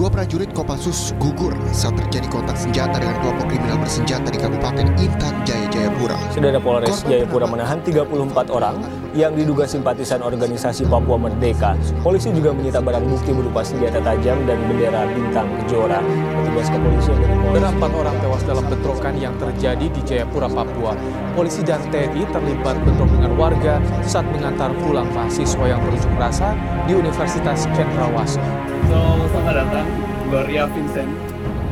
Dua prajurit Kopassus gugur saat terjadi kontak senjata dengan kelompok kriminal bersenjata di Kabupaten Intan Jaya Jayapura. Saudara Polres Jayapura menahan 34 orang yang diduga simpatisan organisasi Papua Merdeka. Polisi juga menyita barang bukti berupa senjata tajam dan bendera bintang kejora. Petugas kepolisian dari Polres Ada empat orang tewas dalam bentrokan yang terjadi di Jayapura, Papua. Polisi dan TNI terlibat bentrok dengan warga saat mengantar pulang mahasiswa yang berunjuk rasa di Universitas Cendrawasih. So, selamat datang Gloria Vincent.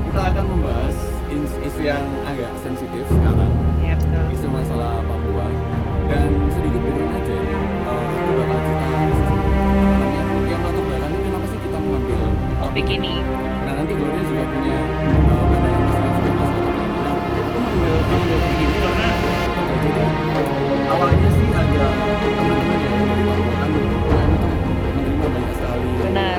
Kita akan membahas is- isu yang agak sensitif sekarang, isu masalah Papua. Dan sedikit background aja ya, uh, itu bakal kita yang, latar belakangnya kenapa sih kita mengambil topik ini. Nah nanti Gloria juga punya uh, pandangan masing juga masalah aku mengambil mengambil topik ini karena jadi awalnya sih ada teman-teman yang dari Papua kan itu menerima banyak sekali Benar.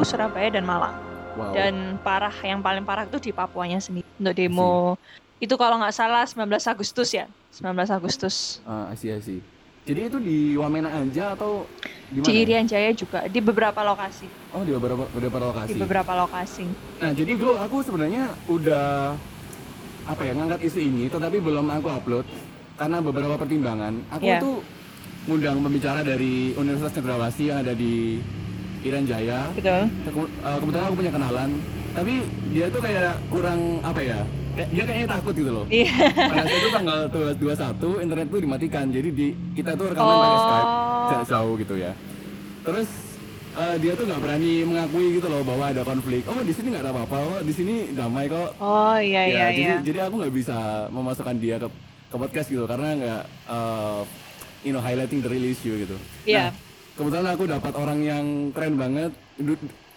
Maluku, Surabaya dan Malang. Wow. Dan parah, yang paling parah itu di Papuanya sendiri. Untuk demo itu kalau nggak salah 19 Agustus ya, 19 Agustus. Ah, see, see. Jadi itu di Wamena aja atau di mana? Di Irian Jaya juga, di beberapa lokasi, Oh, di beberapa beberapa lokasi. di beberapa lokasi. Nah, jadi gue aku sebenarnya udah apa ya ngangkat isu ini, tetapi belum aku upload karena beberapa pertimbangan. Aku Iya. tuh ngundang pembicara dari Universitas Cendrawasih yang ada di Irian Jaya. Betul. Keku- eh, kebetulan aku punya kenalan, tapi dia tuh kayak kurang apa ya? kayak- Dia kayaknya takut gitu loh. Iya. Pada saat itu tanggal 21 internet tuh dimatikan. Jadi di kita tuh rekaman pakai Oh. Skype jarak jauh gitu ya. Terus eh, dia tuh nggak berani mengakui gitu loh bahwa ada konflik. Oh di sini nggak ada apa-apa, oh di sini damai kok. Oh iya ya, iya jadi iya. jadi aku nggak bisa memasukkan dia ke ke podcast gitu karena nggak eh, you know highlighting the real issue gitu. Iya. Nah, kebetulan aku dapat orang yang keren banget.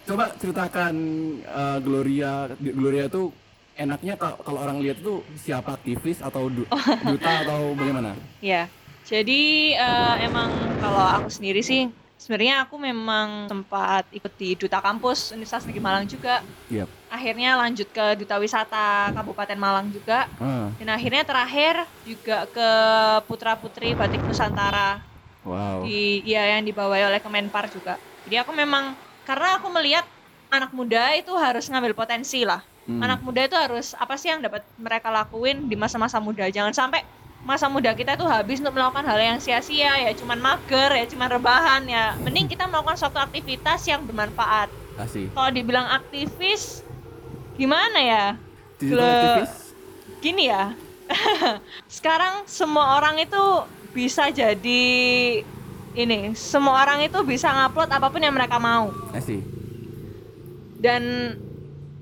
Coba ceritakan eh, Gloria, Gloria tuh enaknya ka- kalau orang lihat tuh siapa aktivis atau du- duta atau bagaimana? Iya. Jadi eh, emang kalau aku sendiri sih sebenarnya aku memang sempat ikut di duta kampus Universitas Negeri Malang juga. Yap. Akhirnya lanjut ke duta wisata Kabupaten Malang juga. Ah, Dan akhirnya terakhir juga ke Putra Putri Batik Nusantara wow. di ya yang dibawahi oleh Kemenpar juga. Jadi aku memang karena aku melihat anak muda itu harus ngambil potensi lah. Hmm. Anak muda itu harus apa sih yang dapat mereka lakuin di masa-masa muda. Jangan sampai masa muda kita tuh habis untuk melakukan hal yang sia-sia ya cuman mager ya cuman rebahan ya. Mending kita melakukan suatu aktivitas yang bermanfaat. Kalau dibilang aktivis gimana ya? Digital Le- aktivis? Gini ya. Sekarang semua orang itu bisa jadi ini, semua orang itu bisa ngupload apa pun yang mereka mau. Kasih. Dan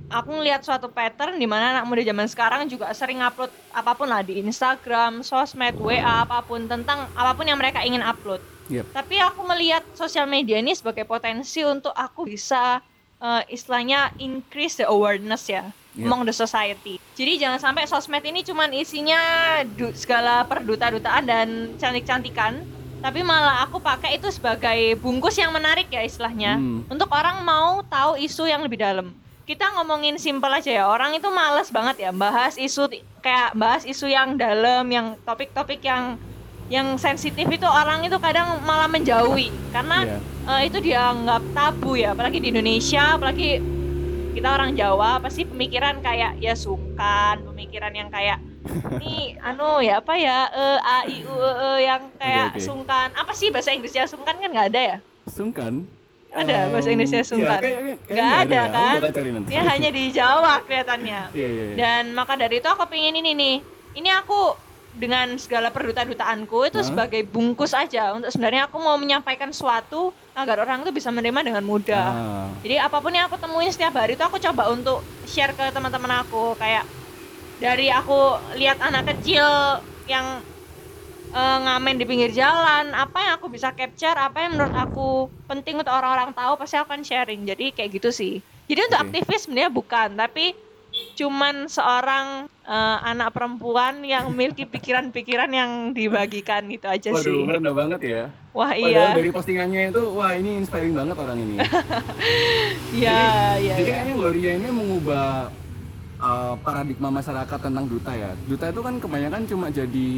aku ngelihat suatu pattern di mana anak muda zaman sekarang juga sering upload apa pun lah di Instagram, sosmed, WA, apa pun tentang apa pun yang mereka ingin upload. Yep. Tapi aku melihat sosial media ini sebagai potensi untuk aku bisa eh, istilahnya increase the awareness ya Yep. among the society. Jadi jangan sampai sosmed ini cuman isinya du- segala perduta-dutaan dan cantik-cantikan, tapi malah aku pakai itu sebagai bungkus yang menarik ya istilahnya Hmm. untuk orang mau tahu isu yang lebih dalam kita ngomongin simpel aja ya orang itu males banget ya bahas isu kayak bahas isu yang dalam yang topik-topik yang yang sensitif itu orang itu kadang malah menjauhi karena Iya. eh, itu dianggap tabu ya apalagi di Indonesia apalagi kita orang Jawa pasti pemikiran kayak ya sungkan pemikiran yang kayak ini anu ya apa ya e, a i u e, e, yang kayak Oke, oke. sungkan apa sih bahasa Inggrisnya sungkan kan nggak ada ya Sungkan. Ada bahasa Indonesia Em, sungkan? kayak- kayaknya Nggak ada, ya. kan? Dia hanya di Jawa kelihatannya Iya, iya, iya. dan maka dari itu aku pengen ini nih ini aku dengan segala perduta-dutaanku itu Hah? sebagai bungkus aja. Untuk sebenarnya aku mau menyampaikan sesuatu agar orang itu bisa menerima dengan mudah. Ah, jadi apa pun yang aku temuin setiap hari itu aku coba untuk share ke teman-teman aku. Kayak dari aku lihat anak kecil yang eh, ngamen di pinggir jalan apa yang aku bisa capture apa yang menurut aku penting untuk orang-orang tahu pasti aku akan sharing. Jadi kayak gitu sih. Jadi untuk Oke. aktivis sebenarnya bukan tapi cuman seorang eh, anak perempuan yang memiliki pikiran-pikiran yang dibagikan gitu aja Waduh, sih merendah banget ya. wah Padahal iya dari postingannya itu, wah ini inspiring banget orang ini. iya iya Jadi iya. kayaknya Gloria ini mengubah uh, paradigma masyarakat tentang duta ya. Duta itu kan kebanyakan cuma jadi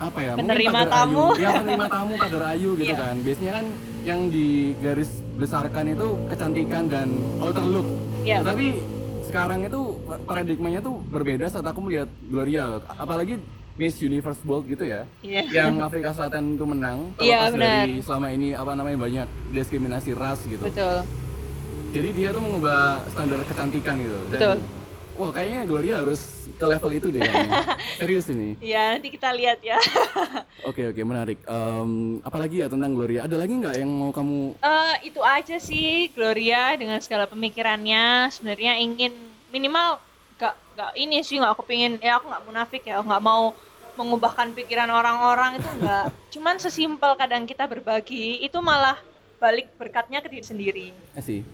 apa ya? Penerima kader tamu. Ayu. Ya penerima tamu, kader ayu gitu Iya. kan. Biasanya kan yang digaris besarkan itu kecantikan dan outer look. Iya. Tapi sekarang itu paradigmanya tuh berbeda saat aku melihat Gloria. Apalagi Miss Universe World gitu ya. Iya. Yang Afrika Selatan itu menang. Iya, terlepas benar. dari selama ini apa namanya banyak diskriminasi ras gitu. betul Jadi dia tuh mengubah standar kecantikan gitu. Dan, Betul. Wah kayaknya Gloria harus ke level itu deh. Serius ini. Iya, nanti kita lihat ya. Oke oke menarik. Em, apalagi ya tentang Gloria? Ada lagi nggak yang mau kamu? Eh, itu aja sih Gloria dengan segala pemikirannya sebenarnya ingin minimal gak gak ini sih nggak aku pengen ya aku nggak munafik ya nggak mau mengubahkan pikiran orang-orang itu nggak. Cuman sesimpel kadang kita berbagi itu malah balik berkatnya ke diri sendiri.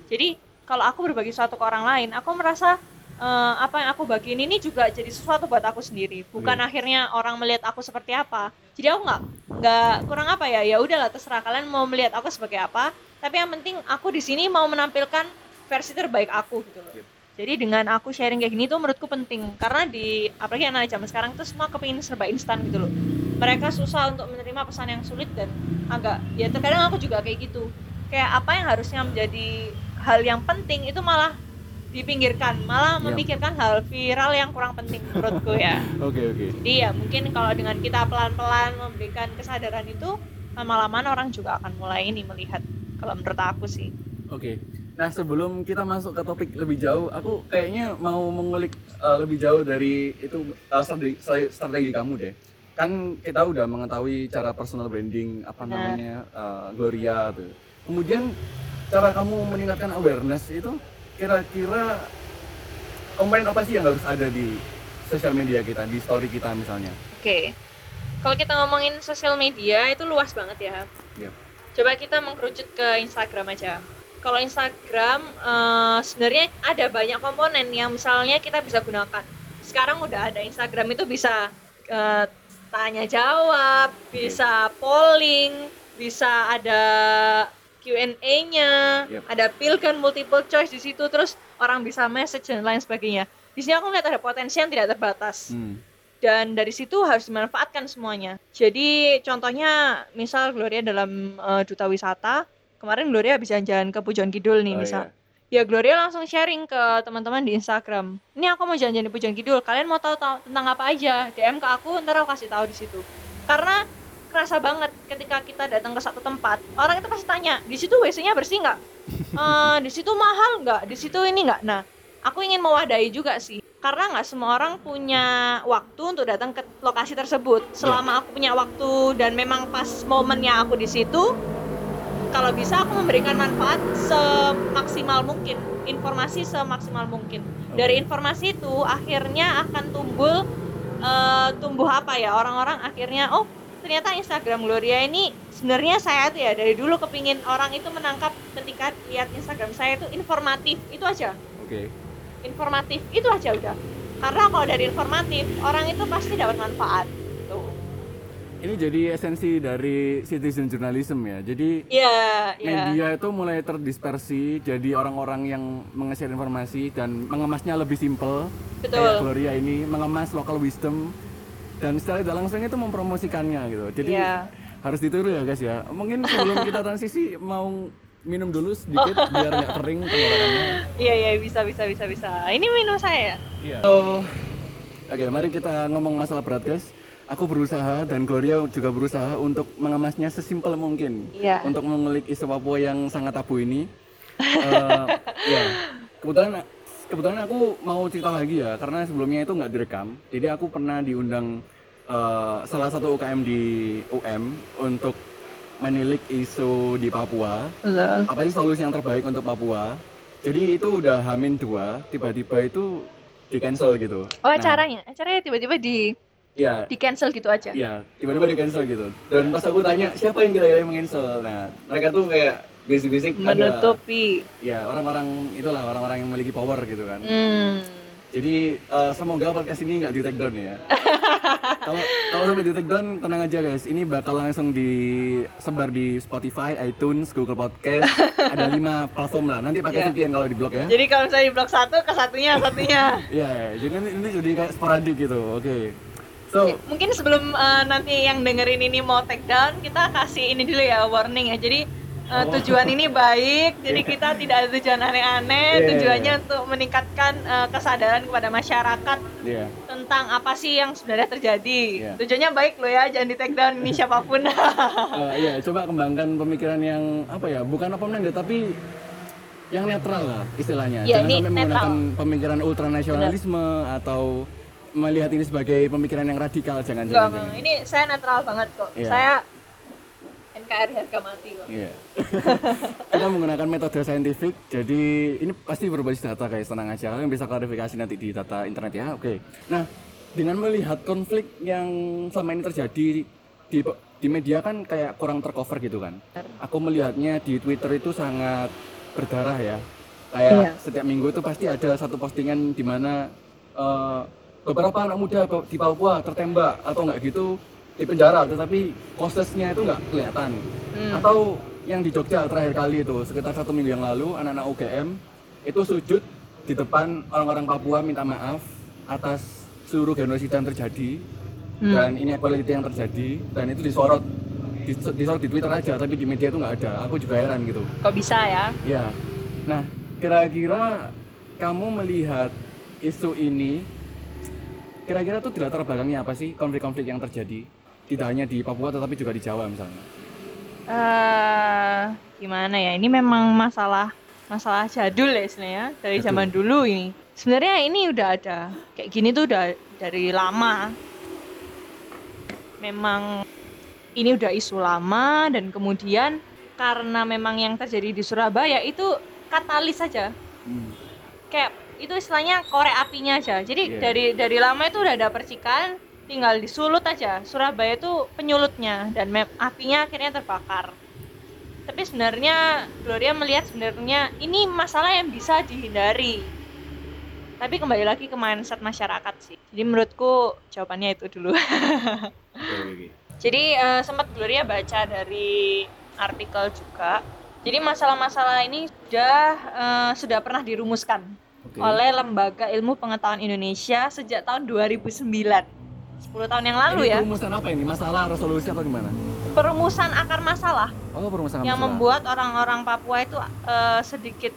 Jadi kalau aku berbagi sesuatu ke orang lain aku merasa eh, apa yang aku bagiin ini juga jadi sesuatu buat aku sendiri. Bukan Oke. akhirnya orang melihat aku seperti apa. Jadi aku nggak nggak kurang apa ya ya udahlah terserah kalian mau melihat aku sebagai apa. Tapi yang penting aku di sini mau menampilkan versi terbaik aku gitu loh jadi dengan aku sharing kayak gini tuh menurutku penting. Karena di apalagi anak zaman sekarang tuh semua kepingin serba instan gitu loh. Mereka susah untuk menerima pesan yang sulit dan agak ya terkadang aku juga kayak gitu. Kayak apa yang harusnya menjadi hal yang penting itu malah dipinggirkan. Malah Iya. memikirkan hal viral yang kurang penting menurutku ya. Oke oke. jadi ya mungkin kalau dengan kita pelan-pelan memberikan kesadaran itu lama-lama orang juga akan mulai ini melihat. Kalau menurut aku sih. Oke. Nah sebelum kita masuk ke topik lebih jauh, aku kayaknya mau mengulik uh, lebih jauh dari itu uh, strategi, strategi kamu deh. Kan kita udah mengetahui cara personal branding apa namanya uh, Gloria tuh. Kemudian cara kamu meningkatkan awareness itu kira-kira komponen apa sih yang harus ada di sosial media kita, di story kita misalnya? Oke, kalau kita ngomongin sosial media itu luas banget ya. Iya. Coba kita mengkerucut ke Instagram aja. Kalau Instagram eh, sebenarnya ada banyak komponen yang misalnya kita bisa gunakan. Sekarang udah ada Instagram itu bisa eh, tanya jawab, bisa polling, bisa ada Q&A-nya, Yep. ada pilkan multiple choice di situ, terus orang bisa message dan lain sebagainya. Di sini aku melihat ada potensi yang tidak terbatas Hmm. dan dari situ harus dimanfaatkan semuanya. Jadi contohnya misal Gloria dalam eh, duta wisata, kemarin Gloria habis jalan-jalan ke Pujon Kidul nih Oh, misal. Ya Gloria langsung sharing ke teman-teman di Instagram. Ini aku mau jalan-jalan di Pujon Kidul. Kalian mau tahu, tahu tentang apa aja? DM ke aku, ntar aku kasih tahu di situ. Karena kerasa banget ketika kita datang ke satu tempat, orang itu pasti tanya, di situ WC-nya bersih nggak? Eh, di situ mahal nggak? Di situ ini nggak? Nah, aku ingin mewadahi juga sih karena nggak semua orang punya waktu untuk datang ke lokasi tersebut selama aku punya waktu dan memang pas momennya aku di situ kalau bisa aku memberikan manfaat semaksimal mungkin. Informasi semaksimal mungkin. Dari informasi itu akhirnya akan tumbuh eh, tumbuh apa ya? Orang-orang akhirnya oh ternyata Instagram Gloria ini sebenarnya saya tuh ya dari dulu kepingin orang itu menangkap ketika lihat Instagram saya itu informatif. Itu aja. Oke. informatif. Itu aja udah. Karena kalau dari informatif orang itu pasti dapat manfaat ini jadi esensi dari citizen journalism ya. Jadi Iya, iya. media itu mulai terdispersi jadi orang-orang yang menge-share informasi dan mengemasnya lebih simple Betul. kayak Gloria ini mengemas local wisdom dan secara tidak langsung itu mempromosikannya gitu jadi Iya. harus ditiru ya guys ya mungkin sebelum kita transisi mau minum dulu sedikit biar nggak kering tenggorokannya Iya, iya, bisa, bisa, bisa, bisa. Ini minum saya. iya so, oke mari kita ngomong masalah berat guys aku berusaha dan Gloria juga berusaha untuk mengemasnya sesimpel mungkin Iya. untuk mengulik isu Papua yang sangat tabu ini. Eh, ya, kebetulan kebetulan aku mau cerita lagi ya karena sebelumnya itu nggak direkam. Jadi aku pernah diundang eh, salah satu UKM di UM untuk menilik isu di Papua. Apa sih solusi yang terbaik untuk Papua? Jadi itu udah Hamin dua, tiba-tiba itu di cancel gitu. Oh, Nah, acaranya? Acaranya tiba-tiba di Iya, di cancel gitu aja. Iya, tiba-tiba di cancel gitu. Dan pas aku tanya siapa yang kira-kira yang cancel, nah mereka tuh kayak bisik-bisik ada, Menutupi. ya orang-orang itulah orang-orang yang memiliki power gitu kan. Hmm. Jadi eh, semoga podcast ini nggak di take down ya. Kalau kalau sampai di take down tenang aja guys, ini bakal langsung disebar di Spotify, iTunes, Google Podcast, ada lima platform lah. Nanti pakai Iya. VPN kalau di blog ya. Jadi kalau misalnya di blok satu ke satunya satunya. Iya, jadi ini, ini jadi kayak sporadik gitu. Oke. So, Mungkin sebelum eh, nanti yang dengerin ini mau take down, kita kasih ini dulu ya warning ya. Jadi Oh. tujuan ini baik, jadi kita tidak ada tujuan aneh-aneh. Iya, Tujuannya untuk meningkatkan eh, kesadaran kepada masyarakat iya. tentang apa sih yang sebenarnya terjadi. Iya. Tujuannya baik loh ya, jangan di take down ini siapa pun. Eh, iya, coba kembangkan pemikiran yang apa ya, bukan apa namanya, tapi yang netral lah istilahnya. Iya, Jangan sampai netral. menggunakan pemikiran ultranasionalisme atau melihat ini sebagai pemikiran yang radikal, jangan jangan. enggak. ini saya netral banget kok. Iya. Saya NKRI harga mati kok. Iya. Kita menggunakan metode saintifik, jadi ini pasti berbasis data guys, tenang aja. Kalian bisa klarifikasi nanti di data internet ya. Oke. Nah, dengan melihat konflik yang selama ini terjadi di di media kan kayak kurang tercover gitu kan. Aku melihatnya di Twitter itu sangat berdarah ya. Kayak Iya. setiap minggu itu pasti ada satu postingan di mana eh, beberapa anak muda di Papua tertembak atau enggak gitu di penjara, tetapi prosesnya itu nggak kelihatan. Hmm. Atau yang di Jogja terakhir kali itu sekitar satu minggu yang lalu anak-anak UGM itu sujud di depan orang-orang Papua minta maaf atas seluruh genosida yang terjadi Hmm. dan inequality yang terjadi dan itu disorot dis- disorot di Twitter aja tapi di media itu nggak ada aku juga heran gitu Kok bisa ya? ya nah kira-kira kamu melihat isu ini kira-kira tuh di latar belakangnya apa sih konflik-konflik yang terjadi tidak hanya di Papua tetapi juga di Jawa misalnya eh gimana ya? Ini memang masalah masalah jadul ya sebenarnya dari Betul. zaman dulu ini. Sebenarnya ini udah ada kayak gini tuh udah dari lama. Memang ini udah isu lama dan kemudian karena memang yang terjadi di Surabaya itu katalis saja. Hmm. Kayak itu istilahnya korek apinya aja. Jadi Iya. dari dari lama itu udah ada percikan, tinggal disulut aja. Surabaya itu penyulutnya dan mem- apinya akhirnya terbakar. Tapi sebenarnya Gloria melihat sebenarnya ini masalah yang bisa dihindari. Tapi kembali lagi ke mindset masyarakat sih. Jadi menurutku jawabannya itu dulu. Jadi eh, sempat Gloria baca dari artikel juga. Jadi masalah-masalah ini sudah eh, sudah pernah dirumuskan Oke. oleh Lembaga Ilmu Pengetahuan Indonesia sejak tahun 2009. 10 tahun yang lalu ini ya. perumusan apa ini masalah resolusi atau gimana Perumusan akar masalah oh perumusan yang masalah. membuat orang-orang Papua itu eh, sedikit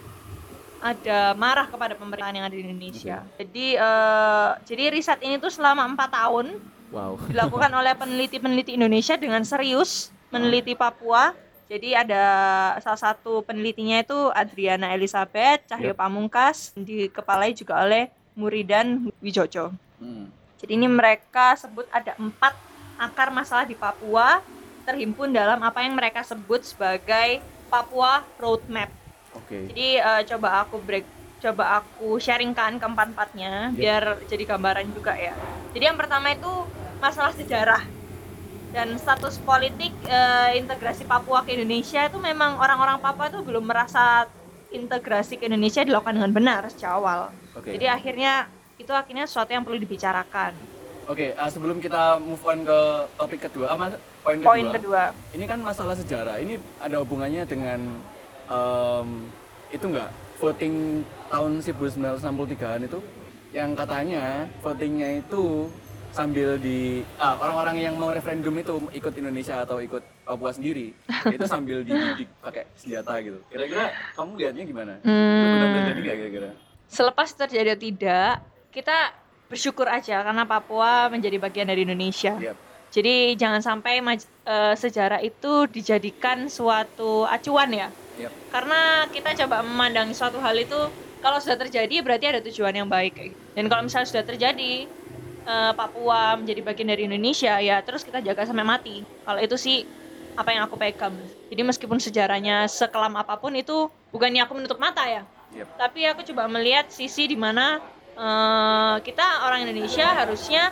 ada marah kepada pemerintahan yang ada di Indonesia. Jadi eh, jadi riset ini tuh selama empat tahun wow dilakukan oleh peneliti-peneliti Indonesia dengan serius meneliti Papua. Jadi ada salah satu penelitinya itu Adriana Elizabeth Cahyo Yep. Pamungkas, dikepalai juga oleh Muridan Wijojo. Hmm. Jadi ini mereka sebut ada empat akar masalah di Papua terhimpun dalam apa yang mereka sebut sebagai Papua Roadmap. oke Jadi eh, coba aku break, coba aku sharingkan keempat-empatnya Yep. biar jadi gambaran juga ya. Jadi yang pertama itu masalah sejarah dan status politik eh, integrasi Papua ke Indonesia itu memang orang-orang Papua itu belum merasa integrasi ke Indonesia dilakukan dengan benar sejak awal. oke Jadi akhirnya itu akhirnya sesuatu yang perlu dibicarakan. Oke, ah, sebelum kita move on ke topik kedua, apa poin kedua? Poin kedua. Ini kan masalah sejarah. Ini ada hubungannya dengan em, itu enggak voting tahun 1963-an itu yang katanya votingnya itu sambil di ah, orang-orang yang mau referendum itu ikut Indonesia atau ikut Papua sendiri itu sambil dididik pakai senjata gitu. Kira-kira kamu lihatnya gimana? Hmm, terjadi nggak kira-kira? selepas terjadi atau tidak, kita bersyukur aja karena Papua menjadi bagian dari Indonesia. Yap. Jadi jangan sampai eh, sejarah itu dijadikan suatu acuan ya. Yap. Karena kita coba memandang suatu hal itu kalau sudah terjadi berarti ada tujuan yang baik. Dan kalau misalnya sudah terjadi eh, Papua menjadi bagian dari Indonesia ya terus kita jaga sampai mati. Kalau itu sih apa yang aku pegang. Jadi meskipun sejarahnya sekelam apa pun itu bukannya aku menutup mata ya. Yap. Tapi aku coba melihat sisi di mana eh, kita orang Indonesia harusnya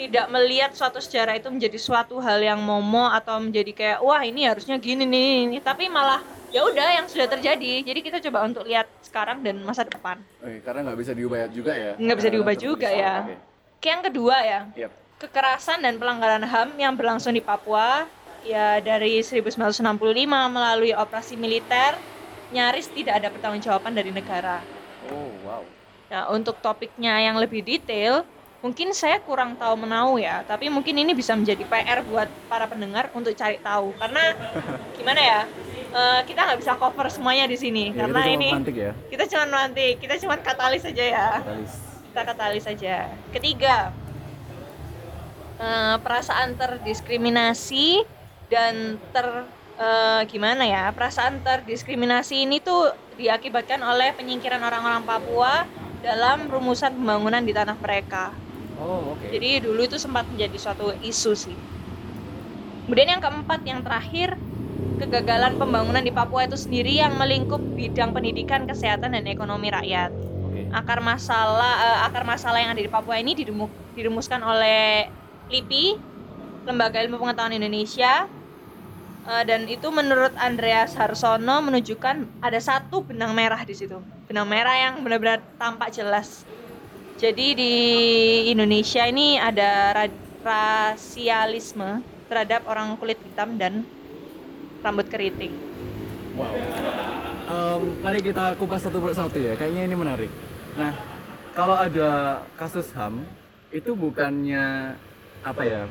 tidak melihat suatu sejarah itu menjadi suatu hal yang momo atau menjadi kayak wah ini harusnya gini nih ini tapi malah ya udah yang sudah terjadi jadi kita coba untuk lihat sekarang dan masa depan Oke, karena nggak bisa diubah juga ya. Nggak bisa Karena diubah juga ya. Oke, yang kedua ya Yap. kekerasan dan pelanggaran HAM yang berlangsung di Papua ya dari 1965 melalui operasi militer nyaris tidak ada pertanggungjawaban dari negara Oh, wow. Nah, untuk topiknya yang lebih detail, mungkin saya kurang tahu menau ya, tapi mungkin ini bisa menjadi PR buat para pendengar untuk cari tahu. Karena gimana ya, eh, kita nggak bisa cover semuanya di sini, Ya, karena ini ya. kita cuma nanti, kita cuma katalis saja ya, Katalis. Kita katalis saja. Ketiga, eh, perasaan terdiskriminasi dan ter eh, gimana ya, perasaan terdiskriminasi ini tuh diakibatkan oleh penyingkiran orang-orang Papua dalam rumusan pembangunan di tanah mereka. Oh, oke. Jadi dulu itu sempat menjadi suatu isu sih. Kemudian yang keempat, yang terakhir, kegagalan pembangunan di Papua itu sendiri yang melingkup bidang pendidikan, kesehatan, dan ekonomi rakyat. Akar masalah eh, akar masalah yang ada di Papua ini diremu- dirumuskan oleh LIPI, Lembaga Ilmu Pengetahuan Indonesia, Eh, dan itu menurut Andreas Harsono menunjukkan ada satu benang merah di situ, benang merah yang benar-benar tampak jelas. Jadi di Indonesia ini ada ra- rasialisme terhadap orang kulit hitam dan rambut keriting. Wow. Em, mari kita kupas satu persatu ya. Kayaknya ini menarik. Nah, kalau ada kasus HAM itu bukannya apa ya?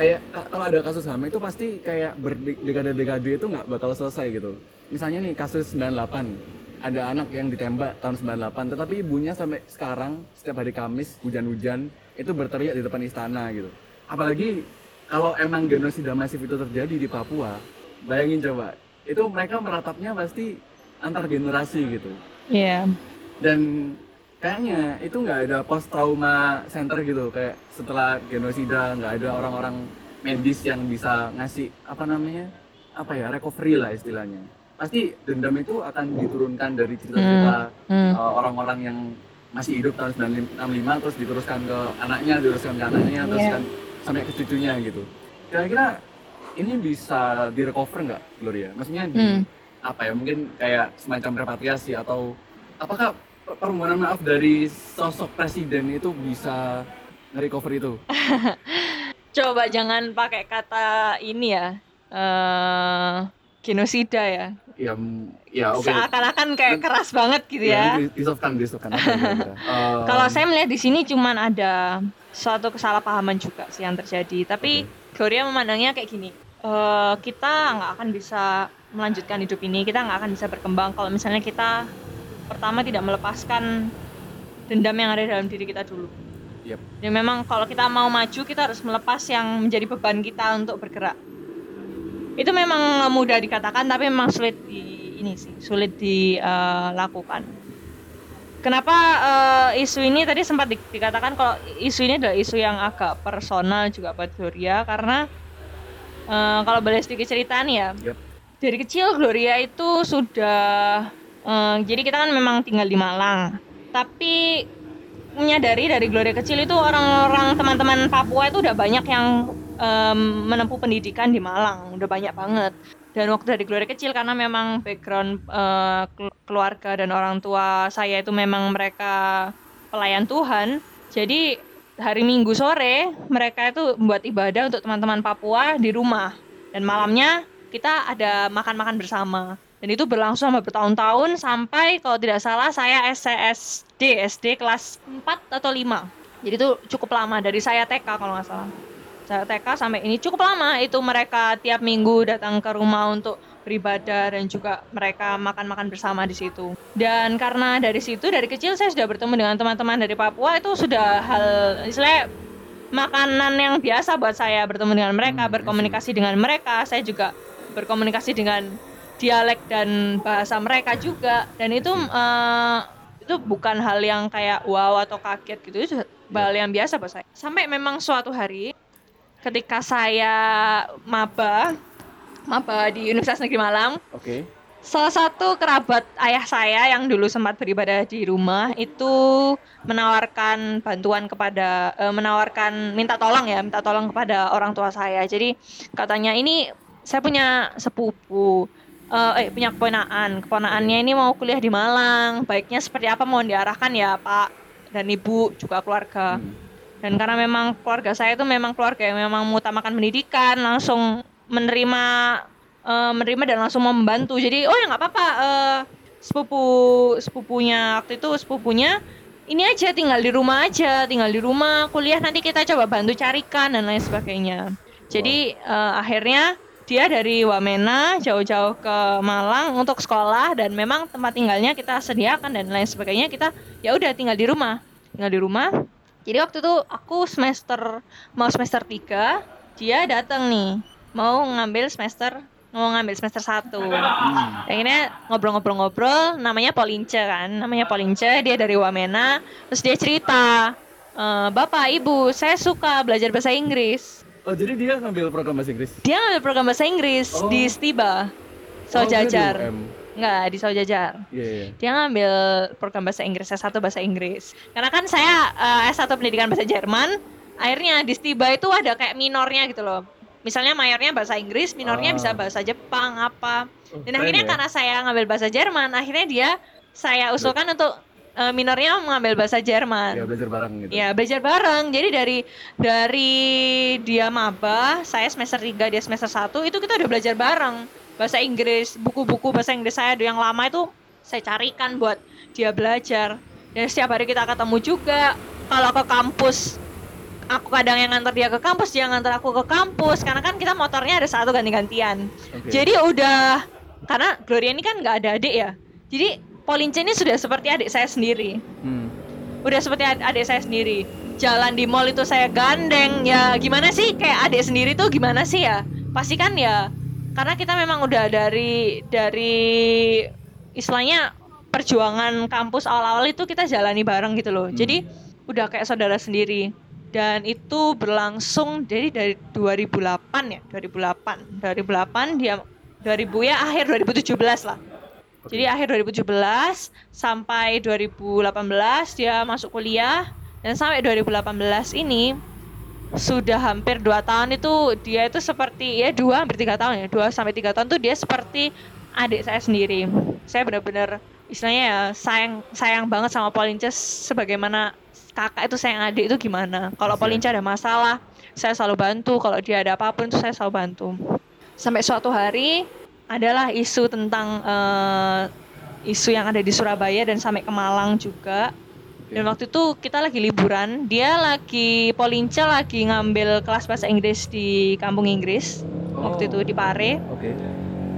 Kayak ka- kalau ada kasus HAM itu pasti kayak berdekade-dekade itu nggak bakal selesai gitu. Misalnya nih kasus 98 ada anak yang ditembak tahun 98 tetapi ibunya sampai sekarang setiap hari Kamis hujan-hujan itu berteriak di depan istana gitu. Apalagi kalau emang genosida masif itu terjadi di Papua, bayangin coba, itu mereka meratapnya pasti antar generasi gitu. Iya. Dan kayaknya itu nggak ada post trauma center gitu, kayak setelah genosida nggak ada orang-orang medis yang bisa ngasih apa namanya, apa ya recovery lah istilahnya. Pasti dendam itu akan diturunkan dari cerita-cerita Hmm. uh, orang-orang yang masih hidup tahun 1965 terus diteruskan ke anaknya, diteruskan ke anaknya, terus Iya. kan sampai ke cucunya gitu. Kira-kira ini bisa direcover nggak, Gloria? Maksudnya di Hmm. apa ya? Mungkin kayak semacam repatriasi atau apakah permohonan maaf dari sosok presiden itu bisa nge-recover itu? Coba jangan pakai kata ini ya. eh genosida ya. Ya, ya oke. Seakan-akan kayak keras banget gitu Ya, ya. di- disofkan, disofkan. Um, Kalau saya melihat di sini cuman ada suatu kesalahpahaman juga sih yang terjadi. Tapi Gloria memandangnya kayak gini. eh, kita nggak akan bisa melanjutkan hidup ini. Kita nggak akan bisa berkembang kalau misalnya kita pertama tidak melepaskan dendam yang ada dalam diri kita dulu. Yep. Dan memang kalau kita mau maju kita harus melepas yang menjadi beban kita untuk bergerak. Itu memang mudah dikatakan tapi memang sulit di ini sih, sulit dilakukan. Kenapa eh, isu ini tadi sempat di- dikatakan kalau isu ini adalah isu yang agak personal juga buat Gloria karena eh, kalau boleh sedikit cerita nih ya. Yep. Dari kecil Gloria itu sudah eh, jadi kita kan memang tinggal di Malang. Tapi menyadari dari Gloria kecil itu orang-orang teman-teman Papua itu udah banyak yang em, menempuh pendidikan di Malang, udah banyak banget. Dan waktu dari Gloria kecil karena memang background kel- keluarga dan orang tua saya itu memang mereka pelayan Tuhan, jadi hari Minggu sore mereka itu membuat ibadah untuk teman-teman Papua di rumah dan malamnya kita ada makan-makan bersama dan itu berlangsung selama bertahun-tahun sampai kalau tidak salah saya SCSD SD kelas 4 atau 5 jadi itu cukup lama dari saya TK kalau nggak salah saya TK sampai ini cukup lama itu mereka tiap minggu datang ke rumah untuk beribadah dan juga mereka makan-makan bersama di situ. Dan karena dari situ dari kecil saya sudah bertemu dengan teman-teman dari Papua itu sudah hal istilahnya makanan yang biasa buat saya bertemu dengan mereka, Hmm, berkomunikasi dengan mereka. Saya juga berkomunikasi dengan dialek dan bahasa mereka juga. Dan itu eh, itu bukan hal yang kayak wow atau kaget gitu, itu hal yang biasa buat saya. Sampai memang suatu hari ketika saya maba maba di Universitas Negeri Malang Oke. salah satu kerabat ayah saya yang dulu sempat beribadah di rumah itu menawarkan bantuan kepada eh, menawarkan minta tolong ya minta tolong kepada orang tua saya jadi katanya ini saya punya sepupu eh, eh punya keponaan keponaannya ini mau kuliah di Malang. Baiknya seperti apa? Mohon diarahkan ya Pak dan Ibu juga keluarga. Hmm. dan karena memang keluarga saya itu memang keluarga yang memang mengutamakan pendidikan langsung menerima eh, menerima dan langsung membantu. Jadi oh ya nggak apa-apa eh, sepupu sepupunya waktu itu sepupunya ini aja tinggal di rumah aja tinggal di rumah kuliah nanti kita coba bantu carikan dan lain sebagainya. Jadi eh, akhirnya dia dari Wamena jauh-jauh ke Malang untuk sekolah dan memang tempat tinggalnya kita sediakan dan lain sebagainya kita ya udah tinggal di rumah tinggal di rumah jadi waktu itu aku semester mau semester 3, dia datang nih mau ngambil semester mau ngambil semester 1. Akhirnya ngobrol-ngobrol-ngobrol namanya Polince kan, namanya Polince, dia dari Wamena, terus dia cerita "Eh, Bapak, Ibu, saya suka belajar bahasa Inggris. Oh jadi dia ngambil program bahasa Inggris? Dia ngambil program bahasa Inggris Oh. di Stiba, Oh, Saujajar. dia di UM. Enggak, di Saujajar Iya iya. dia ngambil program bahasa Inggris S1 bahasa Inggris karena kan saya eh, S1 pendidikan bahasa Jerman akhirnya di Stiba itu ada kayak minornya gitu loh misalnya mayornya bahasa Inggris minornya Ah. bisa bahasa Jepang apa Oh, dan keren akhirnya ya. karena saya ngambil bahasa Jerman akhirnya dia saya usulkan untuk eh, minornya mengambil bahasa Jerman Ya belajar bareng gitu. Ya belajar bareng. Jadi dari dari dia maba, saya semester 3, dia semester 1 itu kita udah belajar bareng. Bahasa Inggris, buku-buku bahasa Inggris saya yang lama itu saya carikan buat dia belajar. Dan setiap hari kita ketemu juga. Kalau ke kampus aku kadang yang nganter dia ke kampus, dia nganter aku ke kampus karena kan kita motornya ada satu ganti-gantian. Oke. Jadi udah karena Gloria ini kan nggak ada adik ya. Jadi Polince ini sudah seperti adik saya sendiri. Hmm. udah seperti ad- adik saya sendiri. Jalan di mall itu saya gandeng ya. Gimana sih? Kayak adik sendiri tuh gimana sih ya? Pasti kan ya? Karena kita memang udah dari dari istilahnya perjuangan kampus awal-awal itu kita jalani bareng gitu loh. Hmm. jadi udah kayak saudara sendiri. Dan itu berlangsung dari dari 2008 ya? 2008 2008 dia 2000 ya akhir 2017 lah Jadi akhir 2017 sampai 2018 dia masuk kuliah. Dan sampai 2018 ini sudah hampir dua tahun itu dia itu seperti ya dua hampir tiga tahun ya. Dua sampai tiga tahun tuh dia seperti adik saya sendiri. Saya benar-benar istilahnya ya sayang sayang banget sama Polince sebagaimana kakak itu sayang adik itu gimana. Kalau Iya. Polince ada masalah saya selalu bantu. Kalau dia ada apa pun itu saya selalu bantu. Sampai suatu hari adalah isu tentang eh, isu yang ada di Surabaya dan sampai ke Malang juga. Dan waktu itu kita lagi liburan, dia lagi Polince lagi ngambil kelas bahasa Inggris di kampung Inggris. Waktu itu di Pare. Oke.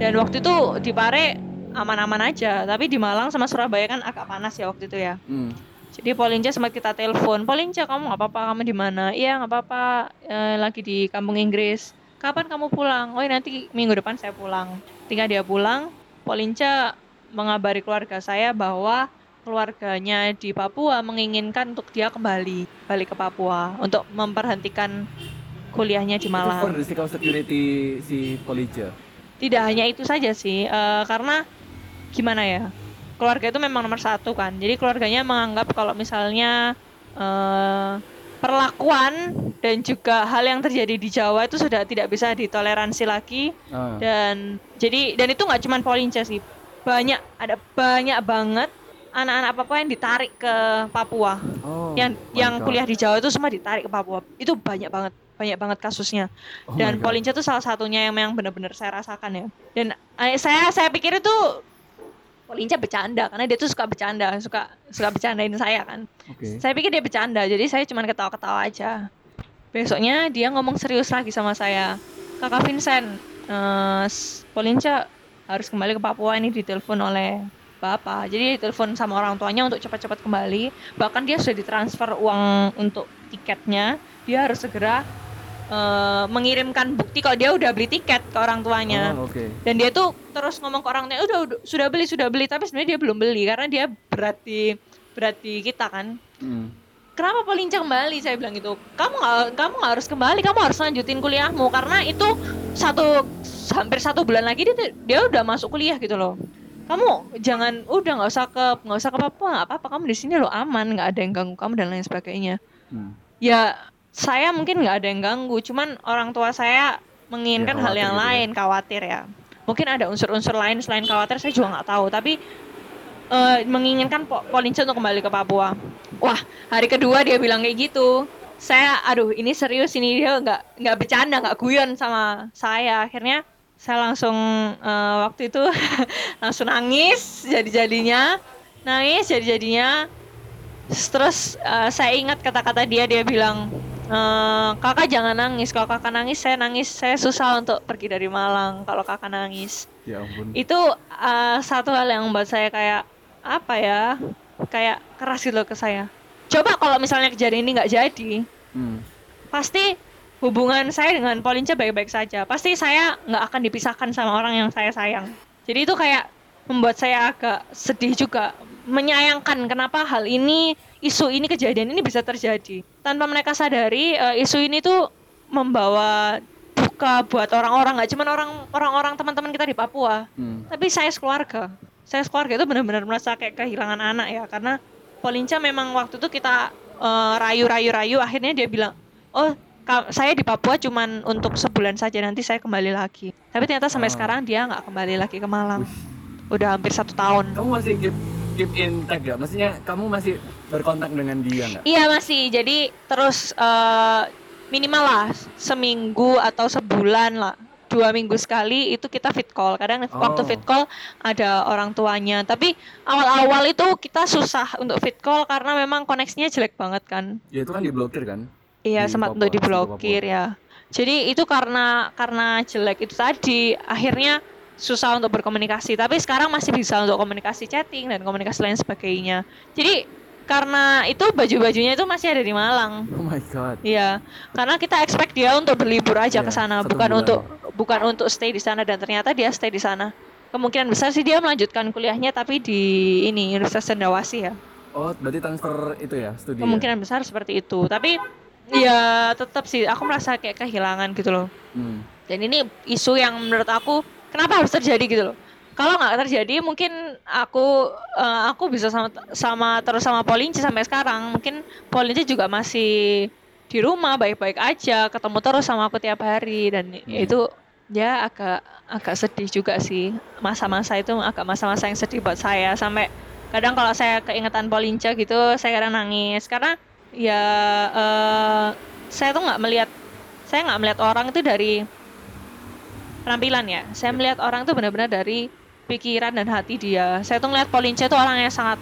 Dan waktu itu di Pare aman-aman aja, tapi di Malang sama Surabaya kan agak panas ya waktu itu ya. Hmm. Jadi Polince sempat kita telepon, Polince kamu nggak apa-apa, kamu di mana? Iya nggak apa-apa, eh, lagi di kampung Inggris. Kapan kamu pulang? Oh nanti minggu depan saya pulang. Ketika dia pulang, Polince mengabari keluarga saya bahwa keluarganya di Papua menginginkan untuk dia kembali balik ke Papua untuk memperhentikan kuliahnya di Itu Malang. of security si Polija. Tidak hanya itu saja sih, eh, karena gimana ya, keluarga itu memang nomor satu kan. Jadi keluarganya menganggap kalau misalnya eh, perlakuan dan juga hal yang terjadi di Jawa itu sudah tidak bisa ditoleransi lagi Ah. dan jadi dan itu nggak cuma Polince sih, banyak ada banyak banget anak-anak Papua yang ditarik ke Papua Oh, yang yang God. kuliah di Jawa itu semua ditarik ke Papua. Itu banyak banget, banyak banget kasusnya. Oh Dan. Polinca itu salah satunya yang memang benar-benar saya rasakan ya. Dan eh, saya saya pikir itu Polinca bercanda karena dia tuh suka bercanda, suka suka bercandain saya kan. Oke. Saya pikir dia bercanda, jadi saya cuma ketawa-ketawa aja. Besoknya dia ngomong serius lagi sama saya. Kakak Vincent, eh, s- Polinca harus kembali ke Papua ini ditelepon oleh Bapak. Jadi ditelepon sama orang tuanya untuk cepat-cepat kembali. Bahkan dia sudah ditransfer uang untuk tiketnya. Dia harus segera eh, mengirimkan bukti kalau dia udah beli tiket ke orang tuanya. Oh, oke. dan dia tuh terus ngomong ke orang tuanya udah, udah sudah beli sudah beli. Tapi sebenarnya dia belum beli karena dia berarti berarti kita kan. Hmm. kenapa Polinca kembali? Saya bilang gitu. Kamu kamu harus kembali kamu harus lanjutin kuliahmu. Karena itu satu hampir satu bulan lagi dia dia udah masuk kuliah gitu loh. Kamu jangan udah nggak usah ke nggak usah ke Papua nggak apa-apa. Kamu di sini lo aman nggak ada yang ganggu kamu dan lain sebagainya. Hmm. ya saya mungkin nggak ada yang ganggu cuman orang tua saya menginginkan Ya, hal yang gitu ya. lain khawatir ya. Mungkin ada unsur-unsur lain selain khawatir saya juga nggak tahu. Tapi eh, menginginkan Po- Polinca untuk kembali ke Papua. Wah hari kedua dia bilang kayak gitu. Saya aduh ini serius ini dia nggak nggak bercanda nggak guyon sama saya. Akhirnya saya langsung eh, waktu itu langsung nangis jadi jadinya nangis jadi jadinya terus eh, saya ingat kata-kata dia dia bilang "Eh, kakak jangan nangis kalau kakak nangis saya nangis saya susah untuk pergi dari Malang kalau kakak nangis Ya ampun. itu eh, satu hal yang membuat saya kayak apa ya kayak keras gitu loh ke saya coba kalau misalnya kejadian ini nggak jadi Hmm. pasti hubungan saya dengan Polinca baik-baik saja. Pasti saya nggak akan dipisahkan sama orang yang saya sayang. Jadi itu kayak membuat saya agak sedih juga, menyayangkan kenapa hal ini, isu ini kejadian ini bisa terjadi. Tanpa mereka sadari, eh, isu ini tuh membawa duka buat orang-orang, nggak cuma orang orang-orang teman-teman kita di Papua, Hmm. tapi saya sekeluarga. Saya sekeluarga itu benar-benar merasa kayak kehilangan anak ya, karena Polinca memang waktu itu kita eh, rayu-rayu-rayu, akhirnya dia bilang, oh saya di Papua cuman untuk sebulan saja, nanti saya kembali lagi. Tapi ternyata sampai Ah. sekarang dia nggak kembali lagi ke Malang. Udah hampir satu tahun. Kamu masih keep keep in touch gak? Maksudnya kamu masih berkontak dengan dia nggak? Iya masih, jadi terus eh, minimal lah seminggu atau sebulan lah dua minggu sekali itu kita fit call. Kadang waktu Oh. fit call ada orang tuanya. Tapi awal-awal itu kita susah untuk fit call karena memang koneksinya jelek banget kan. Ya itu kan diblokir kan? Iya Di sempat Papua, untuk di diblokir ya. Jadi itu karena karena jelek itu tadi akhirnya susah untuk berkomunikasi. Tapi sekarang masih bisa untuk komunikasi chatting dan komunikasi lain sebagainya. Jadi karena itu baju-bajunya itu masih ada di Malang. Oh my god. Iya, karena kita expect dia untuk berlibur aja Iya, ke sana, bukan bulan. untuk bukan untuk stay di sana dan ternyata dia stay di sana. Kemungkinan besar sih dia melanjutkan kuliahnya tapi di ini Universitas Cendrawasih ya. Oh, berarti transfer itu ya, studi. ya? Kemungkinan besar seperti itu. Tapi ya tetap sih aku merasa kayak kehilangan gitu loh. Hmm. Dan ini isu yang menurut aku kenapa harus terjadi gitu loh. Kalau nggak terjadi mungkin aku eh, aku bisa sama sama terus sama Polinci sampai sekarang. Mungkin Polinci juga masih di rumah baik-baik aja, ketemu terus sama aku tiap hari dan itu ya agak agak sedih juga sih. Masa-masa itu agak masa-masa yang sedih buat saya sampai kadang kalau saya keingetan Polinca gitu saya kadang nangis karena ya eh, saya tuh nggak melihat saya nggak melihat orang itu dari penampilan ya. Saya melihat orang itu benar-benar dari pikiran dan hati dia. Saya tuh ngeliat Polinca itu orang yang sangat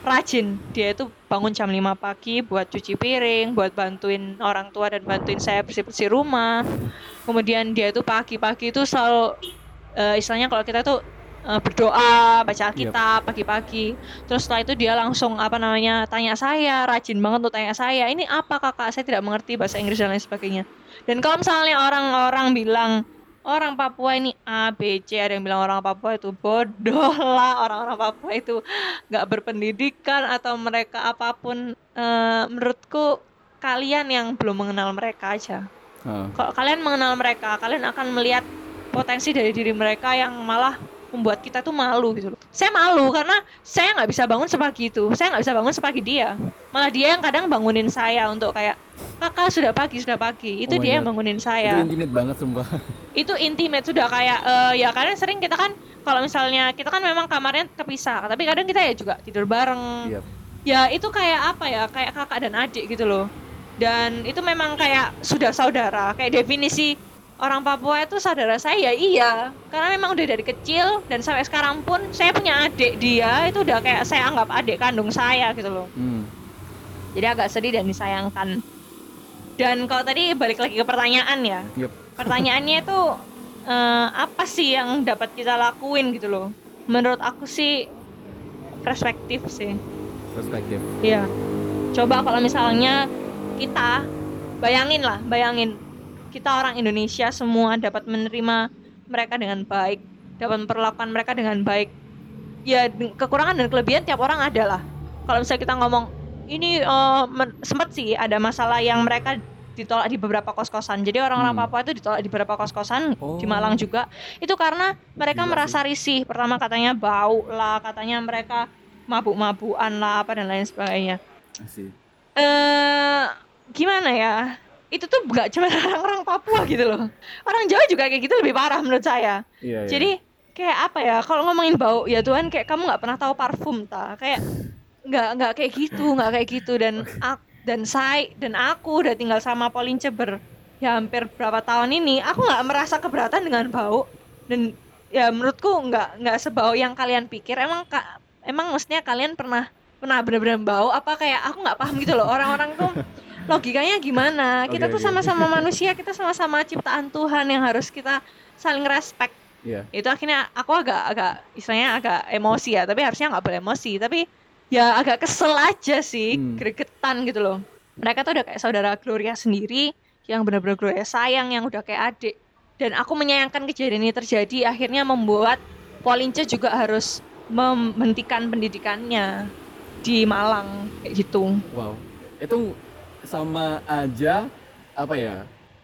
rajin. Dia itu bangun jam 5 pagi buat cuci piring, buat bantuin orang tua dan bantuin saya bersih-bersih rumah. Kemudian dia itu pagi-pagi itu selalu eh, istilahnya kalau kita tuh eh, berdoa, baca Alkitab pagi-pagi. Terus setelah itu dia langsung apa namanya tanya saya, rajin banget untuk tanya saya, ini apa kakak? Saya tidak mengerti bahasa Inggris dan lain sebagainya. Dan kalau misalnya orang-orang bilang orang Papua ini A, B, C, ada yang bilang orang Papua itu bodoh lah, orang-orang Papua itu nggak berpendidikan atau mereka apa pun. Eh, menurutku kalian yang belum mengenal mereka aja. Ah. Kalau kalian mengenal mereka, kalian akan melihat potensi dari diri mereka yang malah membuat kita tuh malu gitu loh. Saya malu karena saya nggak bisa bangun sepagi itu. Saya nggak bisa bangun sepagi dia. Malah dia yang kadang bangunin saya untuk kayak kakak sudah pagi sudah pagi. Itu Oh dia yang bangunin Itu saya. intimate banget sumpah. Itu intimate sudah kayak eh, ya kadang sering kita kan kalau misalnya kita kan memang kamarnya kepisah, tapi kadang kita ya juga tidur bareng. Iya. ya itu kayak apa ya kayak kakak dan adik gitu loh dan itu memang kayak sudah saudara kayak definisi orang Papua itu saudara saya ya iya karena memang udah dari kecil dan sampai sekarang pun saya punya adik dia itu udah kayak saya anggap adik kandung saya gitu loh Hmm. jadi agak sedih dan disayangkan dan kalau tadi balik lagi ke pertanyaan ya Yup. pertanyaannya itu eh, apa sih yang dapat kita lakuin gitu loh menurut aku sih perspektif sih Perspektif. Iya. Coba kalau misalnya kita bayangin lah, bayangin kita orang Indonesia semua dapat menerima mereka dengan baik, dapat memperlakukan mereka dengan baik. Ya kekurangan dan kelebihan tiap orang ada lah. Kalau misalnya kita ngomong ini men- sempet sih ada masalah yang mereka ditolak di beberapa kos-kosan. Jadi orang-orang Hmm. Papua itu ditolak di beberapa kos-kosan Oh. di Malang juga. Itu karena mereka Gila merasa risih. Pertama katanya bau lah, katanya mereka mabuk-mabukan lah apa dan lain sebagainya. Eh gimana ya? Itu tuh nggak cuma orang-orang Papua gitu loh. Orang Jawa juga kayak gitu lebih parah menurut saya. Iya, iya. Jadi kayak apa ya? Kalau ngomongin bau ya Tuhan kayak kamu nggak pernah tahu parfum ta? Kayak nggak nggak kayak gitu, nggak kayak gitu dan ak- dan saya dan aku udah tinggal sama Pauline Ceber ya hampir berapa tahun ini aku nggak merasa keberatan dengan bau dan ya menurutku nggak nggak sebau yang kalian pikir emang kak emang maksudnya kalian pernah pernah bener-bener bau apa kayak aku nggak paham gitu loh orang-orang tuh logikanya gimana kita Oke, tuh sama-sama manusia kita sama-sama ciptaan Tuhan yang harus kita saling respect Iya. itu akhirnya aku agak agak istilahnya agak emosi ya tapi harusnya nggak boleh emosi tapi ya agak kesel aja sih Hmm. gregetan gitu loh mereka tuh udah kayak saudara Gloria sendiri yang benar-benar Gloria sayang yang udah kayak adik dan aku menyayangkan kejadian ini terjadi akhirnya membuat Polince juga harus menghentikan pendidikannya di Malang kayak gitu Wow. Itu sama aja apa ya?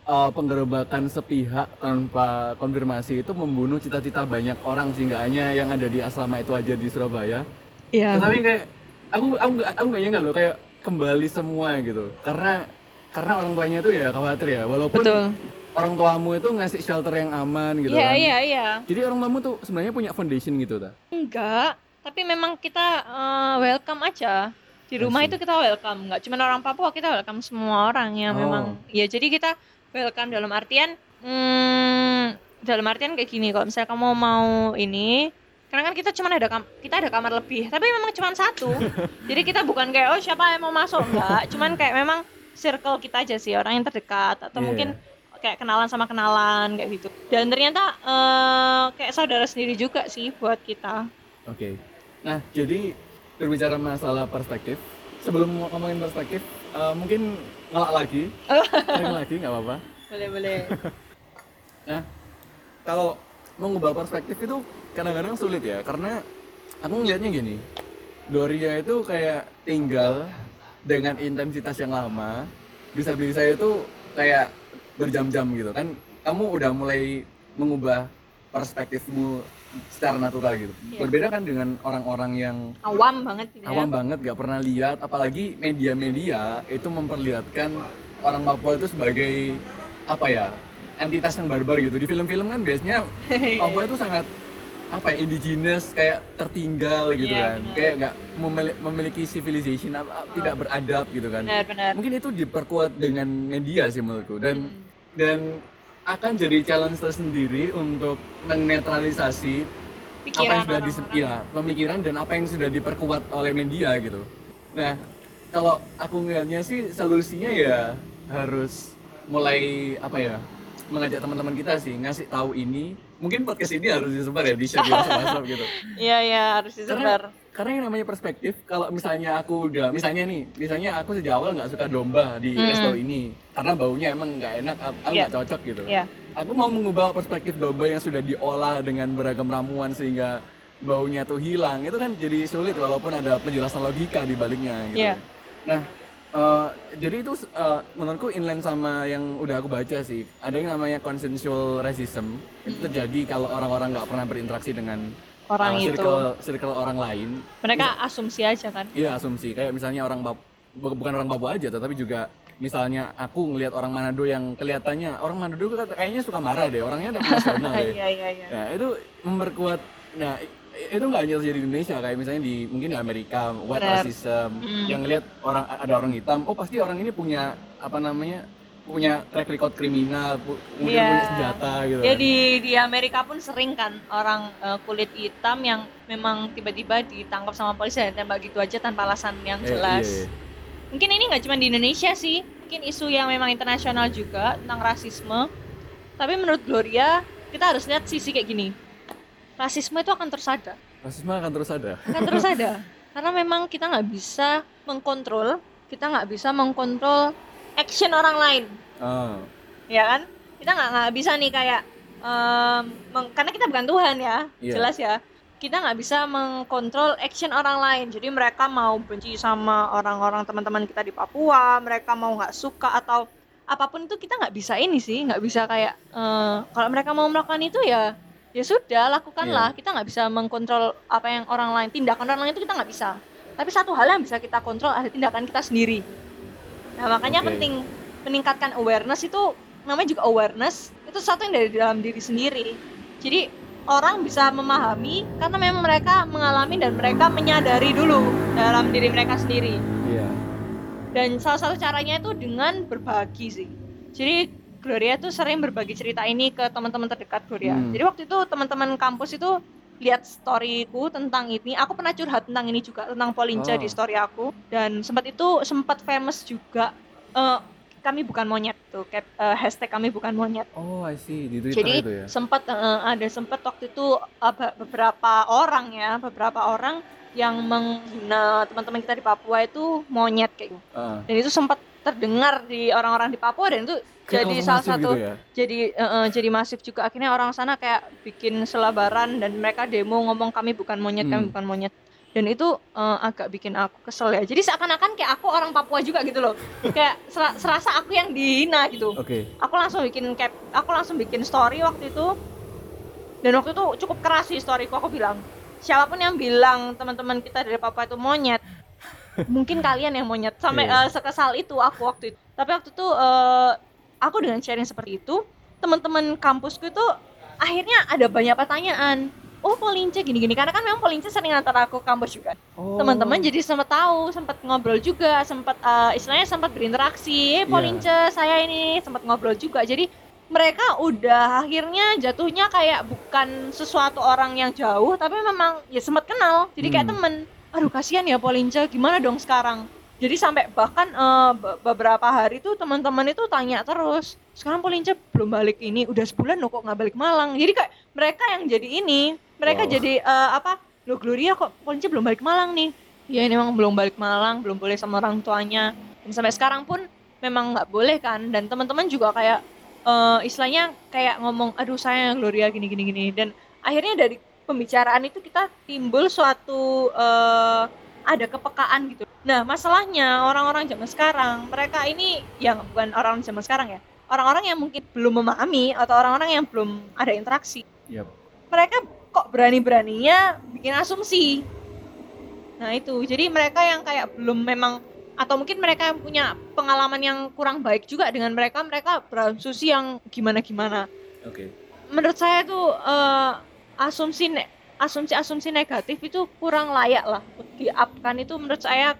eh, penggerebekan sepihak tanpa konfirmasi itu membunuh cita-cita banyak orang sih nggak hanya yang ada di asrama itu aja di Surabaya. Iya. Tetapi kayak aku aku nggak aku nggak loh kayak kembali semua gitu. Karena karena orang tuanya itu ya khawatir ya walaupun betul orang tuamu itu ngasih shelter yang aman gitu iya kan. iya iya Jadi orang tuamu tuh sebenarnya punya foundation gitu ta. Enggak, tapi memang kita eh, welcome aja. Di rumah itu kita welcome, nggak cuma orang Papua, kita welcome semua orang yang Oh. memang ya jadi kita welcome dalam artian hmm, dalam artian kayak gini kalau misalnya kamu mau ini karena kan kita cuma ada kam kita ada kamar lebih, tapi memang cuma satu. jadi kita bukan kayak oh siapa yang mau masuk enggak, cuman kayak memang circle kita aja sih orang yang terdekat atau Iya. mungkin kayak kenalan sama kenalan kayak gitu. Dan ternyata eh, kayak saudara sendiri juga sih buat kita. Oke. Nah, jadi berbicara masalah perspektif, sebelum ngomongin perspektif, eh, mungkin ngelak lagi, Ngelak lagi nggak apa-apa. boleh boleh. Nah, kalau mengubah perspektif itu kadang-kadang sulit ya, karena aku ngelihatnya gini, Gloria itu kayak tinggal dengan intensitas yang lama, bisa-bisa itu kayak berjam-jam gitu kan. Kamu udah mulai mengubah perspektifmu secara natural gitu. Iya. Berbeda kan dengan orang-orang yang awam banget gitu ya awam banget gak pernah lihat apalagi media-media itu memperlihatkan orang Papua itu sebagai apa ya entitas yang barbar gitu di film-film kan biasanya Papua itu sangat apa ya indigenous kayak tertinggal gitu Iya, kan benar. kayak nggak memili- memiliki civilization apa, tidak beradab gitu kan benar-benar mungkin itu diperkuat dengan media sih menurutku dan Hmm. dan akan jadi challenge tersendiri untuk menetralisasi apa pikiran yang sudah orang-orang. di ya, pemikiran dan apa yang sudah diperkuat oleh media gitu. Nah, kalau aku ngeliatnya sih solusinya ya harus mulai apa ya mengajak teman-teman kita sih ngasih tahu ini mungkin podcast ini harus disebar ya di share di WhatsApp gitu iya iya harus disebar karena yang namanya perspektif kalau misalnya aku udah misalnya nih misalnya aku sejak awal nggak suka domba di Hmm. resto ini karena baunya emang nggak enak aku Iya. nggak cocok gitu Iya. aku mau mengubah perspektif domba yang sudah diolah dengan beragam ramuan sehingga baunya tuh hilang itu kan jadi sulit walaupun ada penjelasan logika di baliknya gitu Iya. nah eh, jadi itu eh, menurutku inline sama yang udah aku baca sih ada yang namanya consensual racism itu terjadi kalau orang-orang nggak pernah berinteraksi dengan orang eh, itu. circle, circle orang lain. Mereka asumsi aja kan? Iya asumsi. Kayak misalnya orang bu- bukan orang Papua aja tetapi juga misalnya aku ngelihat orang Manado yang kelihatannya orang Manado kayaknya suka marah deh orangnya udah nasional deh. iya iya iya. Nah itu memperkuat nah itu nggak hanya terjadi di Indonesia kayak misalnya di mungkin di Amerika white racism Hmm. yang ngelihat orang ada orang hitam oh pasti orang ini punya apa namanya punya track record kriminal pu- kemudian Iya. punya senjata gitu Ya kan. di di Amerika pun sering kan orang eh, kulit hitam yang memang tiba-tiba ditangkap sama polisi dan tembak gitu aja tanpa alasan yang Eh, jelas. iya, iya. Mungkin ini nggak cuma di Indonesia sih, mungkin isu yang memang internasional juga tentang rasisme. Tapi menurut Gloria, kita harus lihat sisi kayak gini. Rasisme itu akan terus ada, rasisme akan terus ada akan terus ada. Karena memang kita nggak bisa mengkontrol, kita nggak bisa mengkontrol action orang lain. Ah, ya kan? Kita nggak nggak bisa nih kayak em, meng- karena kita bukan Tuhan ya Iya. jelas ya. Kita nggak bisa mengkontrol action orang lain. Jadi mereka mau benci sama orang-orang teman-teman kita di Papua mereka mau nggak suka atau apa pun itu kita nggak bisa ini sih. Nggak bisa kayak eh, kalau mereka mau melakukan itu ya ya sudah lakukanlah. Kita nggak bisa mengkontrol apa yang orang lain tindakan orang lain itu kita nggak bisa. Tapi satu hal yang bisa kita kontrol ada tindakan kita sendiri nah makanya Oke. penting meningkatkan awareness itu namanya juga awareness itu sesuatu yang dari dalam diri sendiri. Jadi orang bisa memahami karena memang mereka mengalami dan mereka menyadari dulu dalam diri mereka sendiri. Iya. Dan salah satu caranya itu dengan berbagi sih. Jadi Gloria tuh sering berbagi cerita ini ke teman-teman terdekat Gloria. Hmm. jadi waktu itu teman-teman kampus itu lihat storyku tentang ini. Aku pernah curhat tentang ini juga tentang Polinca Oh. di story aku. Dan sempat itu sempat famous juga Eh, kami bukan monyet tuh cap, eh, hashtag kami bukan monyet. Oh I see. Di Twitter jadi itu ya? sempat eh, ada sempat waktu itu be- beberapa orang ya beberapa orang yang menghina teman-teman kita di Papua itu monyet kayak gitu. Ah, dan itu sempat terdengar di orang-orang di Papua dan itu kayak jadi salah satu gitu ya? jadi eh, jadi masif juga. Akhirnya orang sana kayak bikin selebaran dan mereka demo ngomong kami bukan monyet kami Hmm. bukan monyet. Dan itu eh, agak bikin aku kesel ya. Jadi seakan-akan kayak aku orang Papua juga gitu loh. Kayak sera- serasa aku yang dihina gitu. Oke. Aku langsung bikin cap aku langsung bikin story waktu itu. Dan waktu itu cukup keras sih storyku. Aku bilang siapa pun yang bilang teman-teman kita dari Papua itu monyet mungkin kalian yang monyet sampai Iya. eh, sekesal itu aku waktu itu. Tapi waktu itu eh, aku dengan sharing seperti itu teman-teman kampusku itu akhirnya ada banyak pertanyaan. Oh Polince gini-gini? Karena kan memang Polince sering antar aku kampus juga. Oh. teman-teman jadi sempat tahu sempat ngobrol juga sempat eh, istilahnya sempat berinteraksi. Eh Iya. Polince saya ini sempat ngobrol juga. Jadi mereka udah akhirnya jatuhnya kayak bukan sesuatu orang yang jauh tapi memang ya sempat kenal. Jadi kayak Hmm. temen aduh kasihan ya Polince. Gimana dong sekarang? Jadi sampai bahkan be- beberapa hari tuh teman-teman itu tanya terus sekarang Polince belum balik ini? Udah sebulan loh kok nggak balik Malang. Jadi kayak mereka yang jadi ini mereka Wow. jadi eh, apa lo Gloria kok Polince belum balik Malang nih? Ya ini memang belum balik Malang belum boleh sama orang tuanya. Dan sampai sekarang pun memang nggak boleh kan? Dan teman-teman juga kayak eh, istilahnya kayak ngomong aduh saya Gloria gini gini gini. Dan akhirnya dari pembicaraan itu kita timbul suatu eh, ada kepekaan gitu. Nah masalahnya orang-orang zaman sekarang mereka ini yang bukan orang zaman sekarang ya orang-orang yang mungkin belum memahami atau orang-orang yang belum ada interaksi Yap. mereka kok berani-beraninya bikin asumsi? Nah itu. Jadi mereka yang kayak belum memang atau mungkin mereka yang punya pengalaman yang kurang baik juga dengan mereka mereka berasumsi yang gimana-gimana. Oke. Menurut saya itu eh, asumsi ne- asumsi-asumsi negatif itu kurang layak lah untuk diupkan itu menurut saya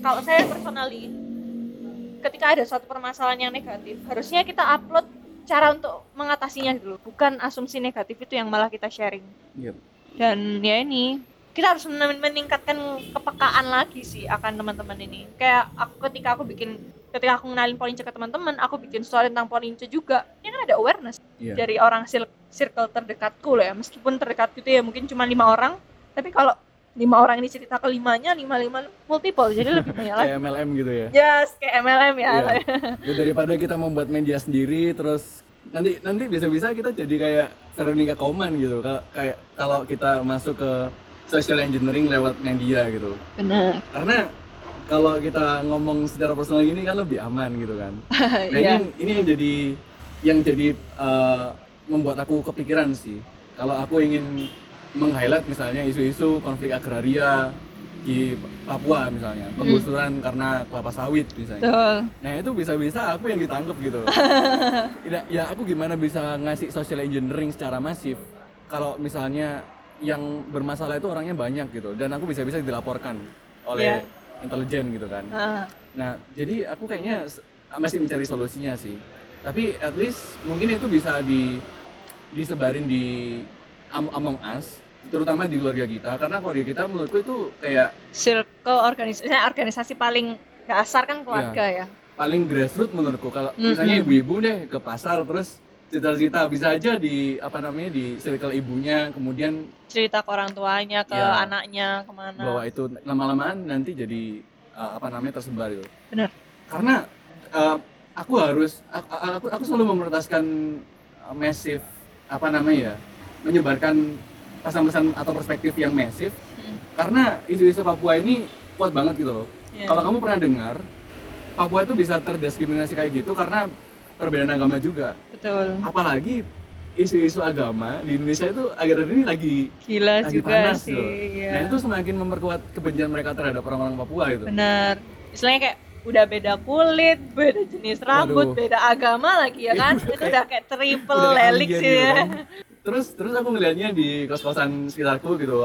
kalau saya personally ketika ada suatu permasalahan yang negatif harusnya kita upload cara untuk mengatasinya dulu. Bukan asumsi negatif itu yang malah kita sharing. Yap. dan ya ini kita harus men- meningkatkan kepekaan lagi sih akan teman-teman ini. Kayak aku ketika aku bikin ketika aku ngenalin Polince ke teman-teman aku bikin story tentang Polince juga kan ada awareness Iya. dari orang circle terdekatku loh ya. Meskipun terdekat gitu ya mungkin cuma lima orang tapi kalau lima orang ini cerita kelimanya lima lima multiple jadi lebih banyak lagi. Kayak MLM gitu ya? Yes kayak MLM ya. Iya. Ya, daripada kita membuat media sendiri terus nanti nanti bisa-bisa kita jadi kayak Veronica Koman gitu. Ka- kayak kalau kita masuk ke social engineering lewat media gitu. Benar. Karena kalau kita ngomong secara personal gini kan lebih aman gitu kan. Nah Iya. ini ini yang jadi yang jadi eh, membuat aku kepikiran sih kalau aku ingin meng-highlight misalnya isu-isu konflik agraria di Papua misalnya penggusuran karena kelapa sawit misalnya betul Nah itu bisa-bisa aku yang ditangkap gitu. Tidak, ya aku gimana bisa ngasih social engineering secara masif kalau misalnya yang bermasalah itu orangnya banyak gitu dan aku bisa-bisa dilaporkan oleh Iya. intelijen gitu kan. Ah, Nah, jadi aku kayaknya masih mencari solusinya sih. Tapi at least mungkin itu bisa di disebarin di am- among us, terutama di keluarga kita karena keluarga kita menurutku itu kayak circle organisasi organisasi paling dasar kan keluarga ya paling grassroots menurutku kalau Mm-mm. misalnya ibu-ibu deh ke pasar terus cita-cita bisa aja di apa namanya di circle ibunya kemudian cerita ke orang tuanya ke Iya. anaknya ke mana bahwa itu lama-lamaan nanti jadi uh, apa namanya tersebar itu. Benar. Karena uh, aku harus aku, aku, aku selalu memprioritaskan uh, masif apa namanya ya menyebarkan pesan-pesan atau perspektif yang masif Mm. karena isu-isu Papua ini kuat banget gitu loh. Iya. Kalau kamu pernah dengar Papua itu bisa terdiskriminasi kayak gitu karena perbedaan agama juga. betul Apalagi isu-isu agama di Indonesia itu akhir-akhir ini lagi gila lagi juga panas sih gitu. iya. Nah itu semakin memperkuat kebencian mereka terhadap orang-orang Papua gitu. benar istilahnya kayak udah beda kulit beda jenis rambut Waduh. beda agama lagi ya Iya, kan udah itu udah kayak triple Udah alien sih gitu ya kan. Terus terus aku ngelihatnya di kos-kosan sekitarku gitu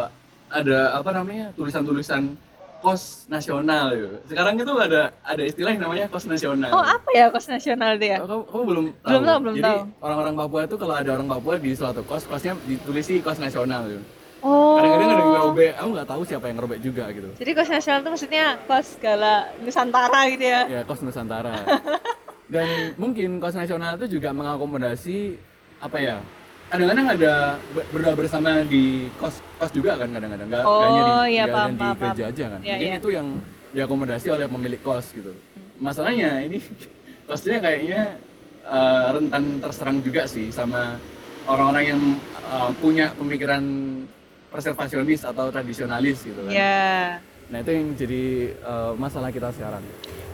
ada apa namanya tulisan-tulisan kos nasional gitu. Sekarang itu ada ada istilah yang namanya kos nasional. oh apa ya kos nasional ya Oh, kamu, kamu belum tahu? Belum tahu, belum Jadi tahu. orang-orang Papua itu kalau ada orang Papua di suatu kos, kosnya ditulisi kos nasional gitu. oh Kadang-kadang ada ngerobek, aku nggak tahu siapa yang ngerobek juga gitu. jadi kos nasional itu maksudnya kos segala Nusantara gitu ya Ya kos Nusantara. Dan mungkin kos nasional itu juga mengakomodasi apa ya? Kadang-kadang ada ber- berdoa bersama di kos kos juga kan kadang-kadang nggak nggak hanya Oh, di, iya, paham, hanya di paham, gereja aja kan. Iya, Mungkin iya. itu yang diakomodasi oleh pemilik kos gitu. Masalahnya ini kosnya kayaknya eh, rentan terserang juga sih sama orang-orang yang eh, punya pemikiran preservasionis atau tradisionalis gitu kan. ya Nah itu yang jadi eh, masalah kita sekarang.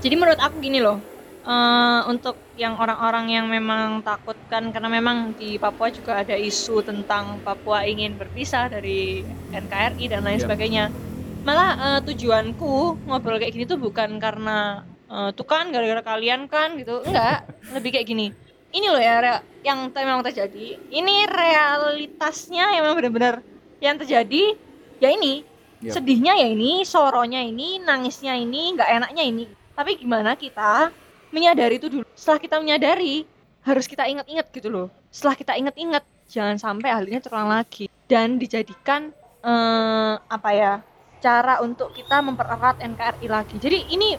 Jadi menurut aku gini loh, eh, untuk yang orang-orang yang memang takut kan karena memang di Papua juga ada isu tentang Papua ingin berpisah dari NKRI dan lain Iya. sebagainya. Malah eh, tujuanku ngobrol kayak gini tuh bukan karena eh, tuh kan gara-gara kalian kan gitu, enggak, lebih kayak gini. Ini loh ya yang memang terjadi. Ini realitasnya yang memang benar-benar yang terjadi ya ini Iya. sedihnya ya ini, soronya ini, nangisnya ini, nggak enaknya ini. Tapi gimana kita menyadari itu dulu. Setelah kita menyadari, harus kita ingat-ingat gitu loh. Setelah kita ingat-ingat, jangan sampai hal ini terulang lagi dan dijadikan eh, apa ya cara untuk kita mempererat NKRI lagi. Jadi ini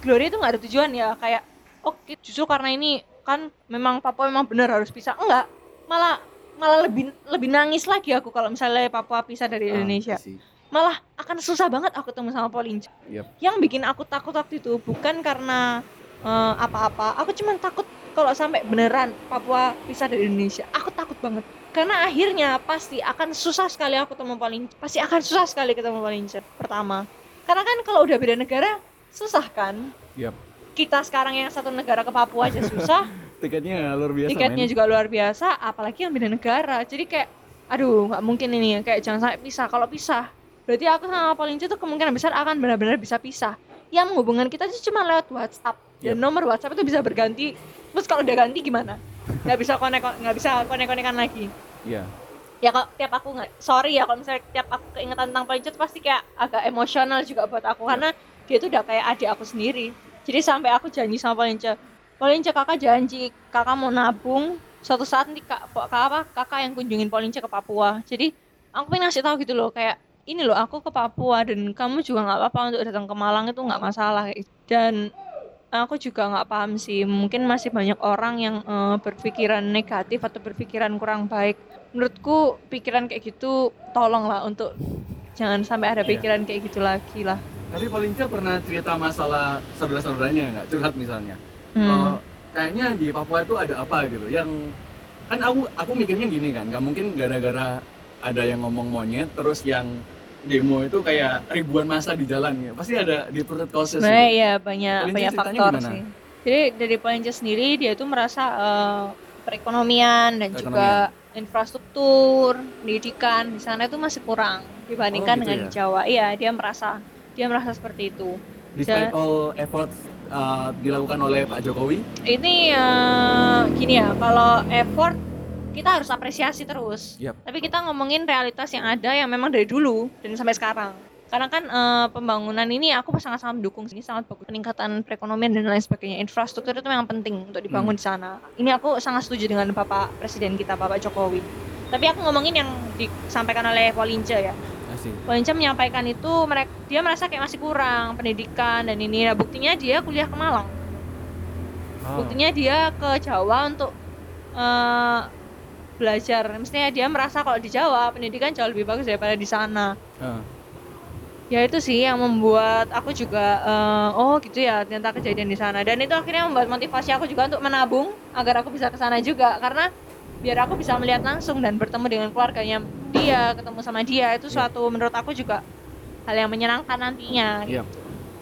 Glory itu nggak ada tujuan ya kayak oke justru karena ini kan memang Papua memang benar harus pisah enggak malah malah lebih lebih nangis lagi aku kalau misalnya Papua pisah dari Indonesia Ah, malah akan susah banget aku ketemu sama Polinja. Yap. Yang bikin aku takut waktu itu bukan karena eh, apa-apa, aku cuma takut kalau sampai beneran Papua pisah dari Indonesia. Aku takut banget. Karena akhirnya pasti akan susah sekali aku ketemu Polinja. Pasti akan susah sekali ketemu Polinja pertama. Karena kan kalau udah beda negara susah kan? Yap. Kita sekarang yang satu negara ke Papua aja susah, Tiketnya luar biasa. tiketnya men. juga luar biasa, apalagi yang beda negara. Jadi kayak, aduh nggak mungkin ini kayak jangan sampai pisah. Kalau pisah, berarti aku sama Polinci tuh kemungkinan besar akan benar-benar bisa pisah. Yang menghubungkan kita itu cuma lewat WhatsApp dan Yep. nomor WhatsApp itu bisa berganti. Terus kalau udah ganti gimana? Nggak bisa konek nggak bisa konek-konekan lagi. Iya. Ya kalau tiap aku nggak, sorry ya kalau misalnya tiap aku keingetan tentang tuh pasti kayak agak emosional juga buat aku karena dia tuh udah kayak adik aku sendiri. Jadi sampai aku janji sama Polinci, Polinci kakak janji kakak mau nabung suatu saat nanti kak, kak apa kakak yang kunjungin Polinci ke Papua. Jadi aku pengen ngasih tahu gitu loh kayak ini loh aku ke Papua dan kamu juga nggak apa-apa untuk datang ke Malang itu nggak masalah dan aku juga nggak paham sih mungkin masih banyak orang yang eh, berpikiran negatif atau berpikiran kurang baik menurutku pikiran kayak gitu tolonglah untuk jangan sampai ada Iya. pikiran kayak gitu lagi lah Tapi Polinca pernah cerita masalah saudara-saudaranya nggak? Curhat misalnya. Hmm. Eh, kayaknya di Papua itu ada apa gitu yang kan aku aku mikirnya gini kan, nggak mungkin gara-gara ada yang ngomong monyet terus yang demo itu kayak ribuan masa di jalan ya. Pasti ada di perut causes. Sebenarnya gitu. ya banyak Polinci banyak faktor gimana? sih. Jadi dari Polinci sendiri dia itu merasa eh, perekonomian dan juga infrastruktur, pendidikan di sana itu masih kurang dibandingkan Oh, gitu dengan ya? di Jawa. Iya, dia merasa dia merasa seperti itu. Despite all efforts uh, dilakukan oleh Pak Jokowi, Ini eh, gini ya, kalau effort kita harus apresiasi terus. Yap. Tapi kita ngomongin realitas yang ada yang memang dari dulu dan sampai sekarang. Karena kan eh, pembangunan ini aku sangat-sangat mendukung ini sangat bagus peningkatan perekonomian dan lain sebagainya. Infrastruktur itu memang penting untuk dibangun di sana. Ini aku sangat setuju dengan Bapak Presiden kita Bapak Jokowi. Tapi aku ngomongin yang disampaikan oleh Polince ya. Asik. Polince menyampaikan itu mereka dia merasa kayak masih kurang pendidikan dan ini. Nah, buktinya dia kuliah ke Malang. Oh. Buktinya dia ke Jawa untuk eh, belajar. Mestinya dia merasa kalau di Jawa pendidikan jauh lebih bagus daripada di sana. Ah. Ya itu sih yang membuat aku juga eh, oh gitu ya ternyata kejadian di sana dan itu akhirnya membuat motivasi aku juga untuk menabung agar aku bisa ke sana juga karena biar aku bisa melihat langsung dan bertemu dengan keluarganya dia, ketemu sama dia itu suatu menurut aku juga hal yang menyenangkan nantinya. Iya.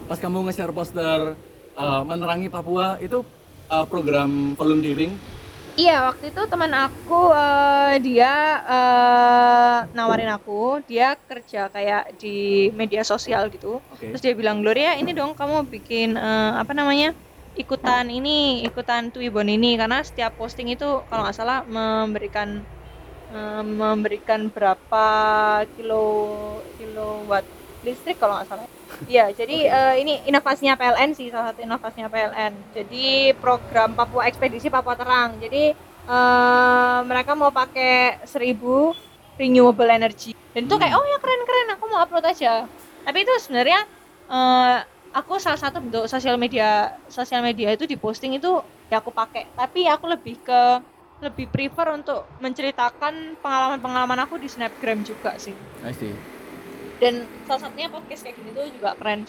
Pas kamu nge-share poster uh, menerangi Papua itu uh, program volunteering Iya, waktu itu teman aku eh, dia eh, nawarin aku, dia kerja kayak di media sosial gitu. Oke. Terus dia bilang, "Gloria, ini dong kamu bikin eh, apa namanya? ikutan ini, ikutan Twibbon ini karena setiap posting itu kalau nggak salah memberikan eh, memberikan berapa kilo kilowatt listrik kalau nggak salah. Iya, jadi eh, ini inovasinya PLN sih, salah satu inovasinya PLN. Jadi program Papua Ekspedisi Papua Terang. Jadi eh, mereka mau pakai 1000 renewable energy. Dan itu kayak oh ya keren-keren, aku mau upload aja. Tapi itu sebenarnya eh, aku salah satu bentuk sosial media sosial media itu di posting itu ya aku pakai. Tapi aku lebih ke lebih prefer untuk menceritakan pengalaman-pengalaman aku di Snapgram juga sih. I see. Dan salah satunya podcast kayak gini tuh juga keren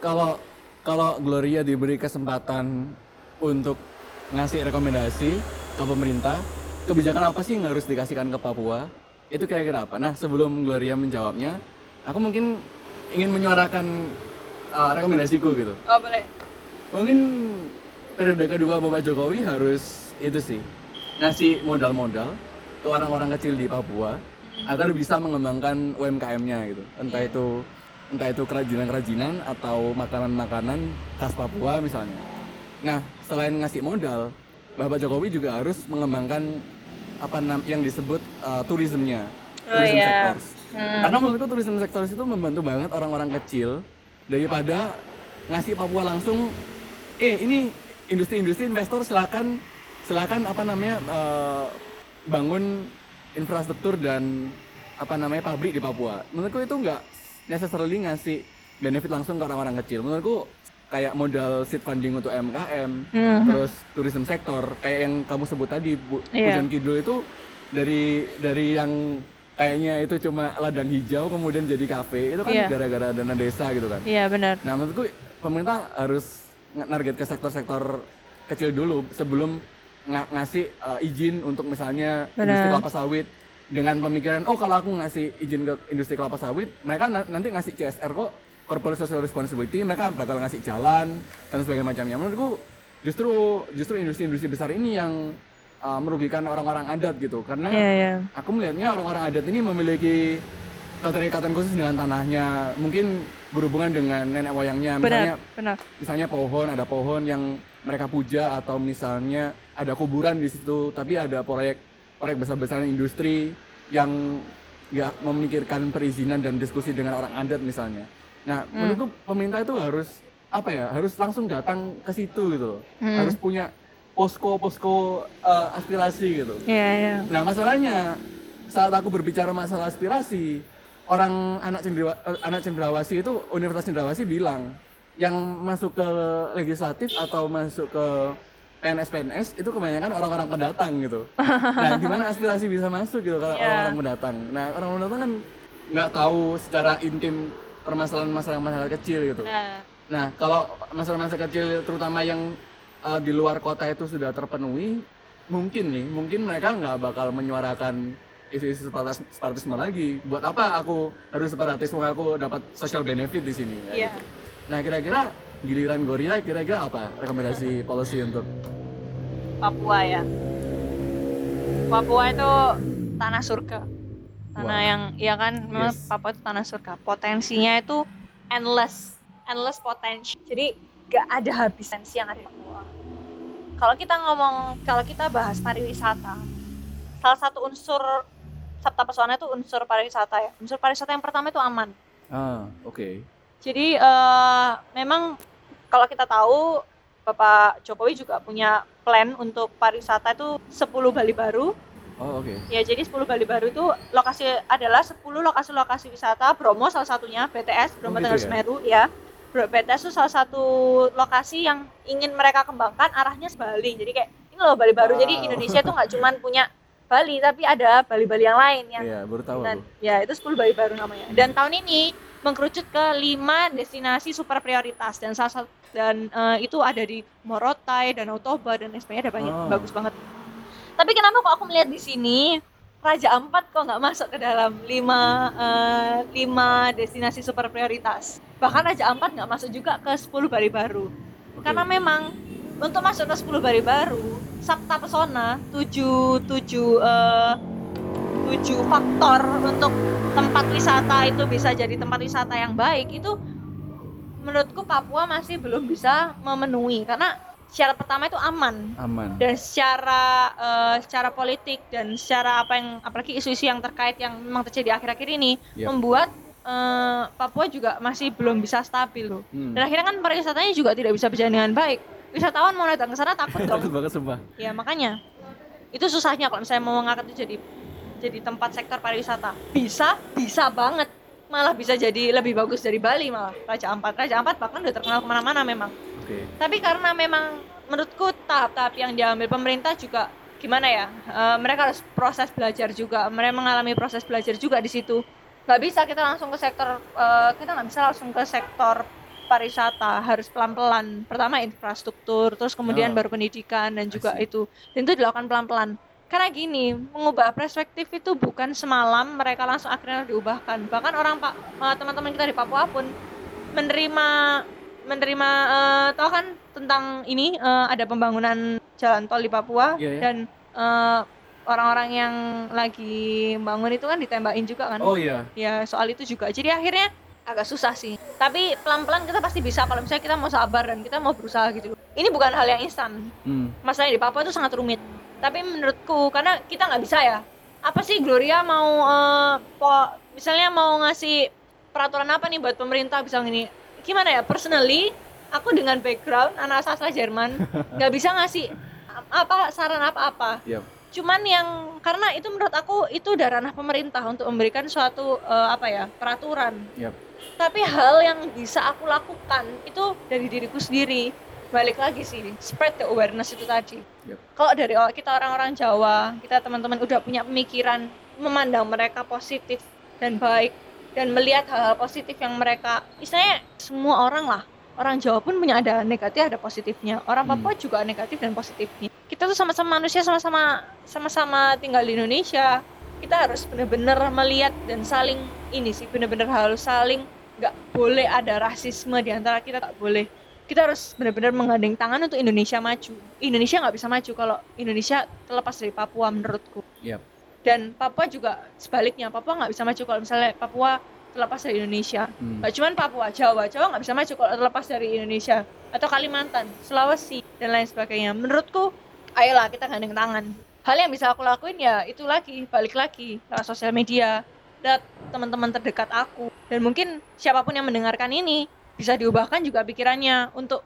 kalau kalau Gloria diberi kesempatan untuk ngasih rekomendasi ke pemerintah kebijakan apa sih yang harus dikasihkan ke Papua itu kira-kira apa nah sebelum Gloria menjawabnya aku mungkin ingin menyuarakan uh, rekomendasiku gitu Oh boleh. mungkin periode kedua Bapak Jokowi harus itu sih ngasih modal-modal ke orang-orang kecil di Papua agar bisa mengembangkan UMKM-nya gitu entah itu entah itu kerajinan-kerajinan atau makanan-makanan khas Papua misalnya nah selain ngasih modal Bapak Jokowi juga harus mengembangkan apa yang disebut uh, turismenya Oh, tourism iya. sectors. karena menurutku tourism sectors itu membantu banget orang-orang kecil daripada ngasih Papua langsung eh ini industri-industri investor silakan silakan apa namanya eh, bangun infrastruktur dan apa namanya pabrik di Papua menurutku itu nggak necessarily ngasih benefit langsung ke orang-orang kecil menurutku kayak modal seed funding untuk MKM Mhm. terus tourism sektor kayak yang kamu sebut tadi Bu Iya. Pujon Kidul itu dari dari yang kayaknya itu cuma ladang hijau kemudian jadi kafe itu kan Iya. gara-gara dana desa gitu kan Iya benar. Nah menurutku pemerintah harus narget ke sektor-sektor kecil dulu sebelum nga- ngasih uh, izin untuk misalnya Benar. industri kelapa sawit dengan pemikiran oh kalau aku ngasih izin ke industri kelapa sawit mereka na- nanti ngasih CSR kok corporate social responsibility mereka bakal ngasih jalan dan sebagainya macamnya menurutku justru justru industri-industri besar ini yang uh, merugikan orang-orang adat gitu karena Iya iya. aku melihatnya orang-orang adat ini memiliki keterikatan khusus dengan tanahnya mungkin berhubungan dengan nenek moyangnya misalnya Benar benar. misalnya pohon ada pohon yang mereka puja atau misalnya ada kuburan di situ tapi ada proyek proyek besar-besaran industri yang nggak memikirkan perizinan dan diskusi dengan orang adat misalnya nah menurutku pemerintah itu harus apa ya harus langsung datang ke situ gitu Hmm. harus punya posko posko eh, aspirasi gitu Iya iya. Nah masalahnya saat aku berbicara masalah aspirasi, orang anak cendewa, eh, anak cendrawasih itu Universitas Cendrawasih bilang yang masuk ke legislatif atau masuk ke PNS PNS itu kebanyakan orang-orang pendatang gitu. Nah gimana aspirasi bisa masuk gitu kalau Iya. orang-orang pendatang? Nah orang pendatang kan nggak tahu secara intim permasalahan masalah-masalah kecil gitu. Nah, Nah, kalau masalah-masalah kecil terutama yang uh, di luar kota itu sudah terpenuhi, mungkin nih, mungkin mereka nggak bakal menyuarakan isu-isu separatis- separatisme lagi. Buat apa aku harus separatisme aku dapat social benefit di sini? ya Iya. gitu. Nah, kira-kira giliran Gorilla kira-kira apa rekomendasi policy untuk Papua ya. Papua itu tanah surga. Tanah Wow. yang ya kan memang Yes. Papua itu tanah surga. Potensinya itu endless, endless potential. Jadi gak ada habis potensi yang ada di Papua. Kalau kita ngomong, kalau kita bahas pariwisata, salah satu unsur Sabta Pesona itu unsur pariwisata ya. Unsur pariwisata yang pertama itu aman. Ah, oke. Jadi eh, memang kalau kita tahu Bapak Jokowi juga punya plan untuk pariwisata itu 10 Bali baru. Oh, oke. Ya, jadi 10 Bali baru itu lokasi adalah 10 lokasi-lokasi wisata Bromo salah satunya BTS Bromo Oh, gitu Tengger ya? Semeru ya. BTS itu salah satu lokasi yang ingin mereka kembangkan arahnya Bali. Jadi kayak ini loh Bali baru. Jadi Wow. Indonesia tuh nggak cuman punya Bali tapi ada Bali-Bali yang lain yang Iya, baru tahu dan ya itu 10 Bali baru namanya. Dan tahun ini mengkerucut ke 5 destinasi super prioritas dan salah satu dan eh, itu ada di Morotai, Danau Toba dan sebagainya ada banyak Oh. bagus banget. Tapi kenapa kok aku melihat di sini Raja Ampat kok nggak masuk ke dalam 5 eh, 5 destinasi super prioritas. Bahkan Raja Ampat nggak masuk juga ke 10 Bali baru. Oke. Karena memang untuk masuk ke 10 Bali baru, Sabta Pesona 7 7 eh, tujuh faktor untuk tempat wisata itu bisa jadi tempat wisata yang baik itu menurutku Papua masih belum bisa memenuhi karena syarat pertama itu aman aman. dan secara eh, secara politik dan secara apa yang apalagi isu-isu yang terkait yang memang terjadi akhir-akhir ini Yap. membuat eh, Papua juga masih belum bisa stabil loh Hmm. dan akhirnya kan pariwisatanya juga tidak bisa berjalan dengan baik wisatawan mau datang ke sana takut dong Takut banget sumpah. ya makanya itu susahnya kalau misalnya mau mengangkat itu jadi jadi tempat sektor pariwisata. Bisa bisa banget. Malah bisa jadi lebih bagus dari Bali malah. Raja Ampat. Raja Ampat bahkan udah terkenal ke mana-mana memang. Oke. tapi karena memang menurutku tahap-tahap yang diambil pemerintah juga gimana ya eh, mereka harus proses belajar juga. Mereka mengalami proses belajar juga di situ. Nggak bisa kita langsung ke sektor eh, kita nggak bisa langsung ke sektor pariwisata. Harus pelan-pelan. Pertama infrastruktur terus kemudian Oh. baru pendidikan dan juga itu. Dan itu dilakukan pelan-pelan karena gini mengubah perspektif itu bukan semalam mereka langsung akhirnya diubahkan. Bahkan orang pak eh, teman-teman kita di Papua pun menerima menerima eh, tahu kan tentang ini eh, ada pembangunan jalan tol di Papua Iya, iya. dan eh, orang-orang yang lagi bangun itu kan ditembakin juga kan? Oh iya. ya soal itu juga. Jadi akhirnya agak susah sih. Tapi pelan-pelan kita pasti bisa kalau misalnya kita mau sabar dan kita mau berusaha gitu. Ini bukan hal yang instan. Hmm. masalahnya di Papua itu sangat rumit tapi menurutku karena kita nggak bisa ya. Apa sih Gloria mau po- misalnya mau ngasih peraturan apa nih buat pemerintah? Bisa gini gimana ya personally aku dengan background anak sastra Jerman nggak bisa ngasih apa saran apa-apa. Yap. cuman yang karena itu menurut aku itu udah ranah pemerintah untuk memberikan suatu eh, apa ya peraturan. Yap. tapi hal yang bisa aku lakukan itu dari diriku sendiri balik lagi sih spread the awareness itu tadi. Yap. kalau dari kita orang-orang Jawa kita teman-teman udah punya pemikiran memandang mereka positif dan baik dan melihat hal-hal positif yang mereka istilahnya semua orang lah orang Jawa pun punya ada negatif ada positifnya. Orang Hmm. Papua juga negatif dan positifnya. Kita tuh sama-sama manusia sama-sama sama-sama tinggal di Indonesia. Kita harus benar-benar melihat dan saling ini sih benar-benar harus saling nggak boleh ada rasisme di antara kita nggak boleh kita harus benar-benar menggandeng tangan untuk Indonesia maju Indonesia nggak bisa maju kalau Indonesia terlepas dari Papua menurutku Yap. dan Papua juga sebaliknya Papua nggak bisa maju kalau misalnya Papua terlepas dari Indonesia Hmm. Gak cuman Papua, Jawa, Jawa nggak bisa maju kalau terlepas dari Indonesia atau Kalimantan, Sulawesi dan lain sebagainya. Menurutku, ayolah kita gandeng tangan. Hal yang bisa aku lakuin ya itu lagi, balik lagi lewat sosial media, lewat teman-teman terdekat aku dan mungkin siapa pun yang mendengarkan ini bisa diubahkan juga pikirannya untuk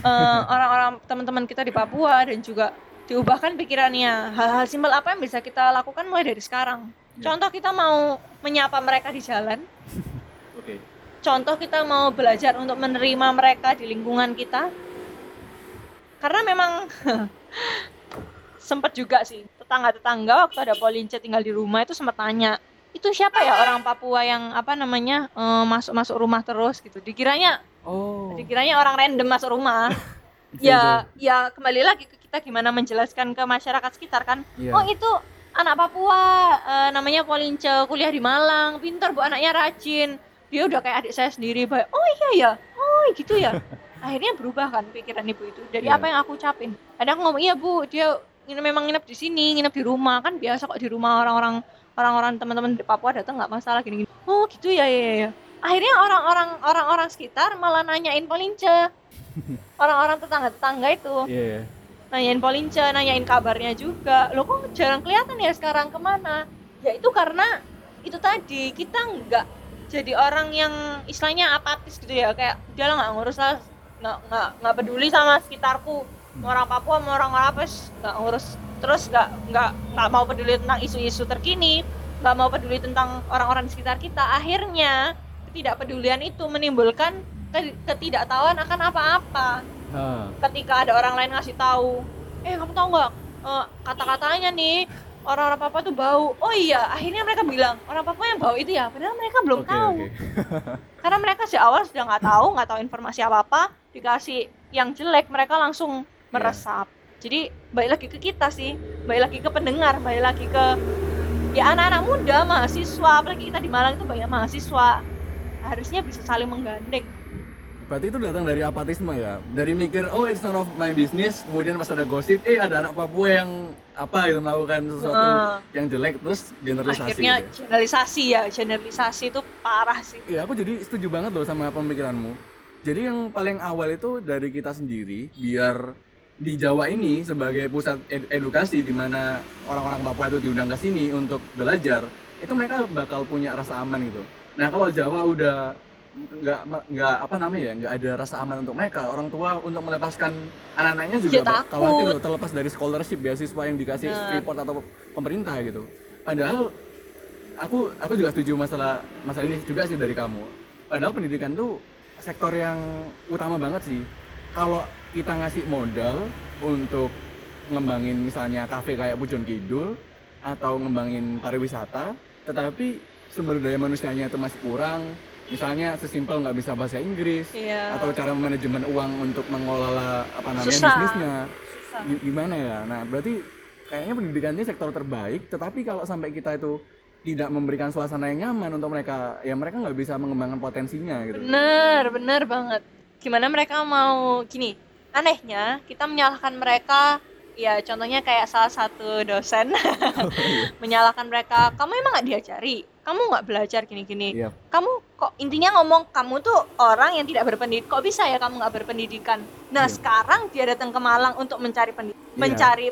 eh, orang-orang teman-teman kita di Papua dan juga diubahkan pikirannya hal-hal simpel apa yang bisa kita lakukan mulai dari sekarang. Ya. Contoh kita mau menyapa mereka di jalan, Oke. contoh kita mau belajar untuk menerima mereka di lingkungan kita karena memang sempat juga sih tetangga-tetangga waktu ada Polince tinggal di rumah itu sempat tanya itu siapa ya orang Papua yang apa namanya eh, masuk-masuk rumah terus gitu? Dikiranya Oh. dikiranya orang random masuk rumah. Ya ya kembali lagi ke kita gimana menjelaskan ke masyarakat sekitar kan? Iya. oh itu anak Papua eh, namanya Polince kuliah di Malang pintar bu anaknya rajin. Dia udah kayak adik saya sendiri baik oh iya ya? Oh gitu ya? Akhirnya berubah kan pikiran ibu itu. Dari Iya. apa yang aku ucapin? Ada aku ngomong iya bu dia memang nginep di sini nginep di rumah. Kan biasa kok di rumah orang-orang orang-orang teman-teman di Papua datang nggak masalah gini-gini oh gitu ya ya ya, ya. Akhirnya orang-orang orang-orang sekitar malah nanyain Polince. Orang-orang tetangga-tetangga itu Iya. iya. nanyain Polince nanyain kabarnya juga. Lo kok jarang kelihatan ya sekarang ke mana? Ya itu karena itu tadi kita nggak jadi orang yang istilahnya apatis gitu ya. Kayak udah lah nggak ngurus lah nggak nggak peduli sama sekitarku mau orang Papua mau orang Malapes nggak ngurus. Terus nggak nggak nggak mau peduli tentang isu-isu terkini nggak mau peduli tentang orang-orang di sekitar kita. Akhirnya ketidakpedulian itu menimbulkan ke- ketidaktahuan akan apa-apa. Ah, ketika ada orang lain ngasih tahu eh kamu tahu nggak eh, kata-katanya nih orang-orang Papua tuh bau. Oh iya akhirnya mereka bilang orang Papua yang bau itu ya? Padahal mereka belum oke tahu. oke. karena mereka sejak awal sudah nggak tahu nggak tahu informasi apa apa dikasih yang jelek mereka langsung meresap jadi balik lagi ke kita sih balik lagi ke pendengar balik lagi ke ya anak-anak muda mahasiswa apalagi kita di Malang itu banyak mahasiswa harusnya bisa saling menggandeng Berarti itu datang dari apatisme ya? Dari mikir, oh it's none of my business, kemudian pas ada gosip, eh ada anak Papua yang apa gitu melakukan sesuatu Ah. yang jelek, terus generalisasi akhirnya gitu. generalisasi ya generalisasi itu parah sih Iya, aku jadi setuju banget loh sama pemikiranmu. Jadi yang paling awal itu dari kita sendiri, biar di Jawa ini sebagai pusat ed- edukasi di mana orang-orang Papua itu diundang ke sini untuk belajar, itu mereka bakal punya rasa aman gitu. Nah kalau Jawa udah nggak nggak apa namanya ya nggak ada rasa aman untuk mereka orang tua untuk melepaskan anak-anaknya juga Ya, khawatir loh terlepas dari scholarship beasiswa yang dikasih Bener. Freeport atau pemerintah gitu padahal aku aku juga setuju masalah masalah ini juga sih dari kamu padahal pendidikan tuh sektor yang utama banget sih kalau kita ngasih modal untuk ngembangin misalnya kafe kayak Pujon Kidul atau ngembangin pariwisata tetapi sumber daya manusianya itu masih kurang misalnya sesimpel nggak bisa bahasa Inggris Iya. atau cara manajemen uang untuk mengelola apa namanya Susah. bisnisnya Susah. Gi- gimana ya nah berarti kayaknya pendidikannya sektor terbaik tetapi kalau sampai kita itu tidak memberikan suasana yang nyaman untuk mereka ya mereka nggak bisa mengembangkan potensinya gitu bener bener banget gimana mereka mau gini anehnya kita menyalahkan mereka ya contohnya kayak salah satu dosen menyalahkan mereka kamu emang nggak diajari kamu nggak belajar gini-gini Iya. kamu kok intinya ngomong kamu tuh orang yang tidak berpendidikan kok bisa ya kamu nggak berpendidikan nah Iya. sekarang dia datang ke Malang untuk mencari pendidikan Iya. mencari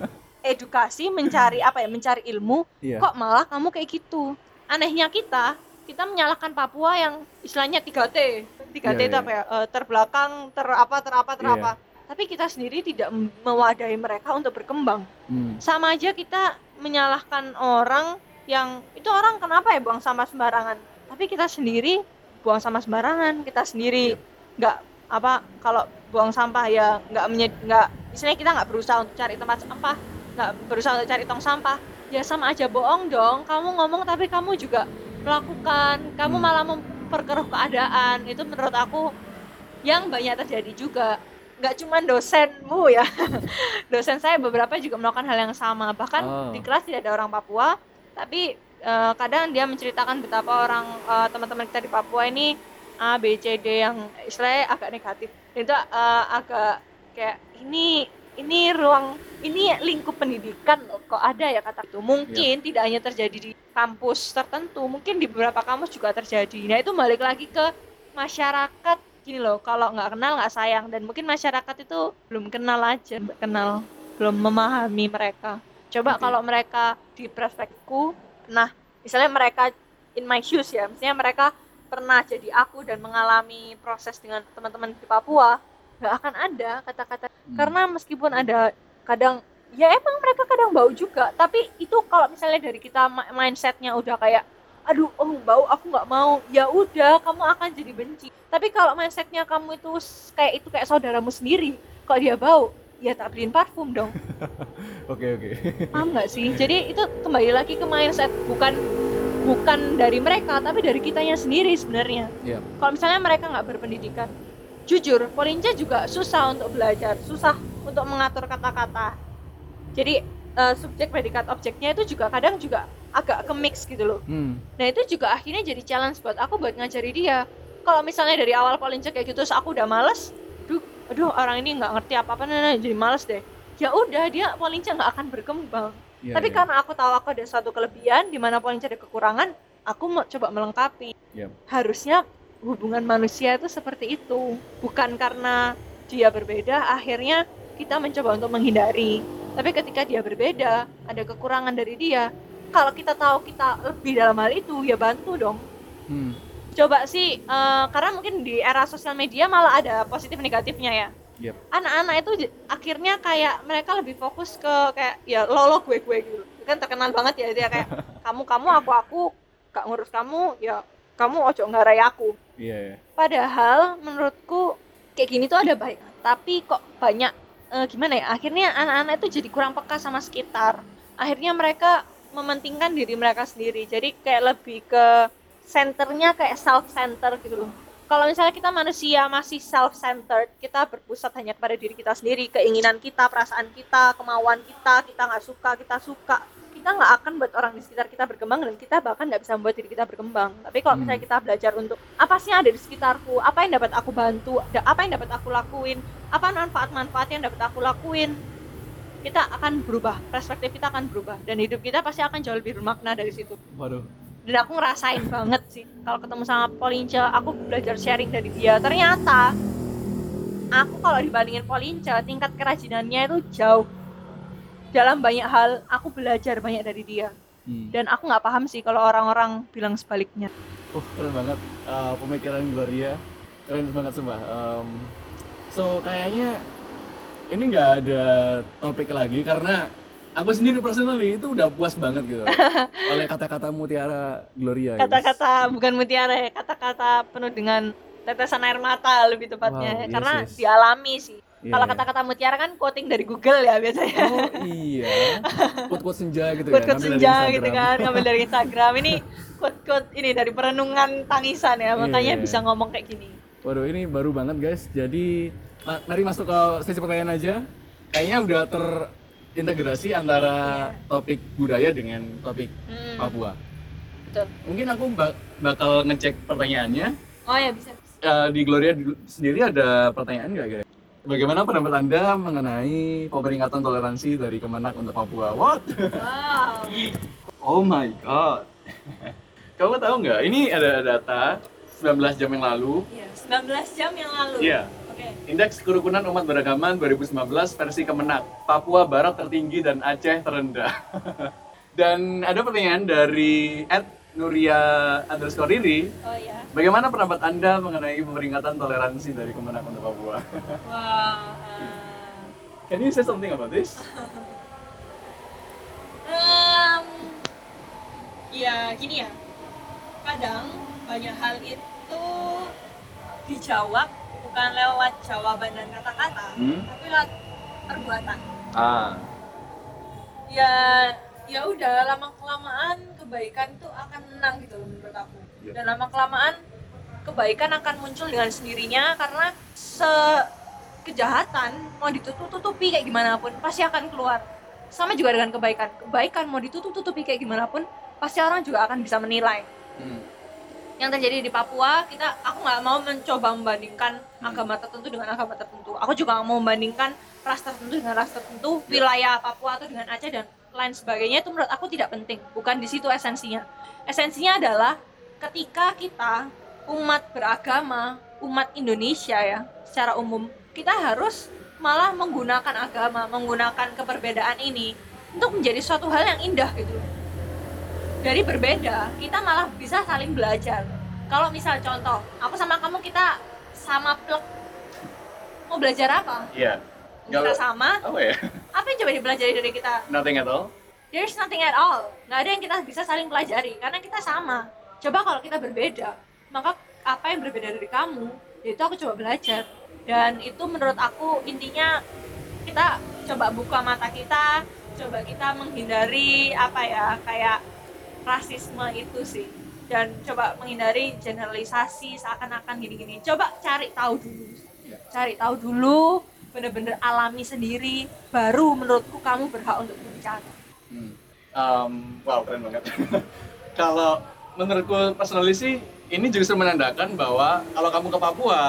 edukasi mencari apa ya mencari ilmu Iya. kok malah kamu kayak gitu anehnya kita kita menyalahkan Papua yang istilahnya 3T 3T Iya, itu iya. apa ya Eh, terbelakang ter apa ter apa ter Iya. apa tapi kita sendiri tidak mewadahi mereka untuk berkembang Hmm. sama aja kita menyalahkan orang yang itu orang kenapa ya buang sampah sembarangan tapi kita sendiri buang sampah sembarangan kita sendiri nggak apa kalau buang sampah ya nggak nggak istilahnya kita nggak berusaha untuk cari tempat sampah nggak berusaha untuk cari tong sampah ya sama aja bohong dong kamu ngomong tapi kamu juga melakukan kamu Hmm. malah memperkeruh keadaan. Itu menurut aku yang banyak terjadi juga. Nggak cuma dosenmu ya. Dosen saya beberapa juga melakukan hal yang sama. Bahkan Oh. di kelas tidak ada orang Papua tapi eh, kadang dia menceritakan betapa orang eh, teman-teman kita di Papua ini A B C D yang istilahnya agak negatif. Itu eh, agak kayak ini ini ruang ini lingkup pendidikan loh. Kok ada ya kata itu mungkin tidak hanya terjadi di kampus tertentu mungkin di beberapa kampus juga terjadi. Nah itu balik lagi ke masyarakat. Gini loh kalau nggak kenal nggak sayang. Dan mungkin masyarakat itu belum kenal aja nggak kenal belum memahami mereka. Coba Oke. kalau mereka di perspektifku nah misalnya mereka in my shoes ya. Misalnya mereka pernah jadi aku dan mengalami proses dengan teman-teman di Papua nggak akan ada kata-kata. Hmm. karena meskipun ada kadang ya emang mereka kadang bau juga. Tapi itu kalau misalnya dari kita mi- mindsetnya udah kayak aduh oh bau aku nggak mau. Ya udah kamu akan jadi benci. Tapi kalau mindsetnya kamu itu kayak itu kayak saudaramu sendiri kok dia bau? Ya tak beliin parfum dong. Oke oke. Paham nggak sih? Jadi itu kembali lagi ke mindset bukan bukan dari mereka tapi dari kitanya sendiri sebenarnya. Iya. kalau misalnya mereka nggak berpendidikan jujur Polinja juga susah untuk belajar susah untuk mengatur kata-kata jadi eh, subjek predikat objeknya itu juga kadang juga agak ke mix gitu loh hmm. Nah itu juga akhirnya jadi challenge buat aku buat ngajari dia. Kalau misalnya dari awal Polince kayak gitu, terus aku udah males, aduh, aduh orang ini nggak ngerti apa-apa, nah, nah, jadi males deh. Ya udah dia Polince nggak akan berkembang. Iya, Tapi iya. karena aku tahu aku ada suatu kelebihan, di mana Polince ada kekurangan, aku mau coba melengkapi. Iya. Harusnya hubungan manusia itu seperti itu, bukan karena dia berbeda, akhirnya kita mencoba untuk menghindari. Tapi ketika dia berbeda, ada kekurangan dari dia. Kalau kita tahu kita lebih dalam hal itu, ya bantu dong. Hmm. Coba sih, eh, karena mungkin di era sosial media malah ada positif negatifnya ya. Yep. Anak-anak itu akhirnya kayak mereka lebih fokus ke kayak ya lo lo gue gue gitu. Kan terkenal banget ya dia kayak kamu kamu aku aku gak ngurus kamu ya kamu ojo ngarai aku. Iya. iya. Padahal menurutku kayak gini tuh ada baik, tapi kok banyak eh, gimana ya? Akhirnya anak-anak itu jadi kurang peka sama sekitar. Akhirnya mereka mementingkan diri mereka sendiri. Jadi kayak lebih ke centernya kayak self center gitu loh. Kalau misalnya kita manusia masih self centered, kita berpusat hanya kepada diri kita sendiri, keinginan kita, perasaan kita, kemauan kita, kita nggak suka, kita suka, kita nggak akan buat orang di sekitar kita berkembang dan kita bahkan nggak bisa membuat diri kita berkembang. Tapi kalau Hmm. misalnya kita belajar untuk apa sih yang ada di sekitarku, apa yang dapat aku bantu, apa yang dapat aku lakuin, apa manfaat-manfaat yang dapat aku lakuin, kita akan berubah, perspektif kita akan berubah dan hidup kita pasti akan jauh lebih bermakna dari situ. Waduh. Dan aku ngerasain banget sih kalau ketemu sama Polinca, aku belajar sharing dari dia. Ternyata aku kalau dibandingin Polinca, tingkat kerajinannya itu jauh. Dalam banyak hal, aku belajar banyak dari dia. Hmm. Dan aku nggak paham sih kalau orang-orang bilang sebaliknya. Uh, keren banget uh, pemikiran Gloria. Keren banget sumpah. Um, so kayaknya ini nggak ada topik lagi karena aku sendiri personally itu udah puas banget gitu oleh kata-kata mutiara Gloria. guys. Kata-kata bukan mutiara ya, kata-kata penuh dengan tetesan air mata lebih tepatnya. Wow, yes, Karena yes. dialami sih. Iya, Kalau iya. kata-kata mutiara kan quoting dari Google ya biasanya. Oh iya, quote-quote senja gitu quote ya. quote ngambil dari senja gitu kan ngambil dari Instagram ini quote quote ini dari perenungan tangisan ya makanya Iya. bisa ngomong kayak gini Waduh ini baru banget guys. Jadi ma- mari masuk ke sesi pertanyaan aja. Kayaknya udah terintegrasi antara topik budaya dengan topik Hmm, Papua. betul Mungkin aku bak- bakal ngecek pertanyaannya. oh ya bisa Eh, di Gloria di- sendiri ada pertanyaan nggak kira? Bagaimana pendapat Anda mengenai pemeringkatan toleransi dari Kemenak untuk Papua? What? wow Oh my god. Kamu tahu nggak? Ini ada data 19 jam yang lalu. ya 19 jam yang lalu Iya. oke Indeks kerukunan umat beragama 2019 versi Kemenak. Papua Barat tertinggi dan Aceh terendah. dan ada pertanyaan dari Ed Nuria underscore Riri. oh ya Bagaimana pendapat Anda mengenai pemeringkatan toleransi dari Kemenak untuk Papua? wow Can you say something about this? Em, ya gini ya kadang banyak hal itu dijawab bukan lewat jawaban dan kata-kata Hmm? tapi lewat perbuatan Ah, ya ya udah lama kelamaan kebaikan tuh akan menang gitu loh menurut aku. Iya. dan lama kelamaan kebaikan akan muncul dengan sendirinya karena se kejahatan mau ditutup-tutupi kayak gimana pun pasti akan keluar. Sama juga dengan kebaikan. Kebaikan mau ditutup-tutupi kayak gimana pun pasti orang juga akan bisa menilai. Hmm. yang terjadi di Papua kita aku nggak mau mencoba membandingkan agama tertentu dengan agama tertentu. Aku juga nggak mau membandingkan ras tertentu dengan ras tertentu wilayah Papua atau dengan Aceh dan lain sebagainya itu menurut aku tidak penting. Bukan di situ esensinya. Esensinya adalah ketika kita umat beragama umat Indonesia ya secara umum kita harus malah menggunakan agama menggunakan keperbedaan ini untuk menjadi suatu hal yang indah gitu. Dari berbeda kita malah bisa saling belajar. Kalau misal contoh aku sama kamu kita sama plek. Mau belajar apa? Iya. Kita Kalau- sama. Apa ya? apa yang coba dipelajari dari kita? Nothing at all. there's nothing at all. Nggak ada yang kita bisa saling pelajari karena kita sama. Coba kalau kita berbeda maka apa yang berbeda dari kamu itu aku coba belajar. Dan itu menurut aku intinya kita coba buka mata kita coba kita menghindari apa ya kayak rasisme itu sih. Dan coba menghindari generalisasi seakan-akan gini-gini. Coba cari tahu dulu. Cari tahu dulu bener-bener alami sendiri baru menurutku kamu berhak untuk berbicara Hmm. Um, wow, keren banget. kalau menurutku personally sih, ini justru menandakan bahwa kalau kamu ke Papua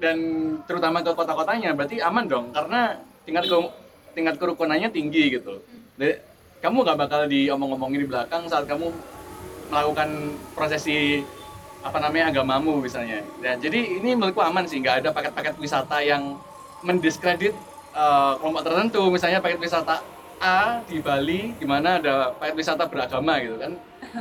dan terutama ke kota-kotanya, berarti aman dong, karena tingkat ke, tingkat kerukunannya tinggi gitu. Jadi, kamu gak bakal diomong-omongin di belakang saat kamu melakukan prosesi apa namanya agamamu misalnya. Dan jadi ini menurutku aman sih, nggak ada paket-paket wisata yang mendiskredit uh, kelompok tertentu, misalnya paket wisata A di Bali, di mana ada paket wisata beragama gitu kan.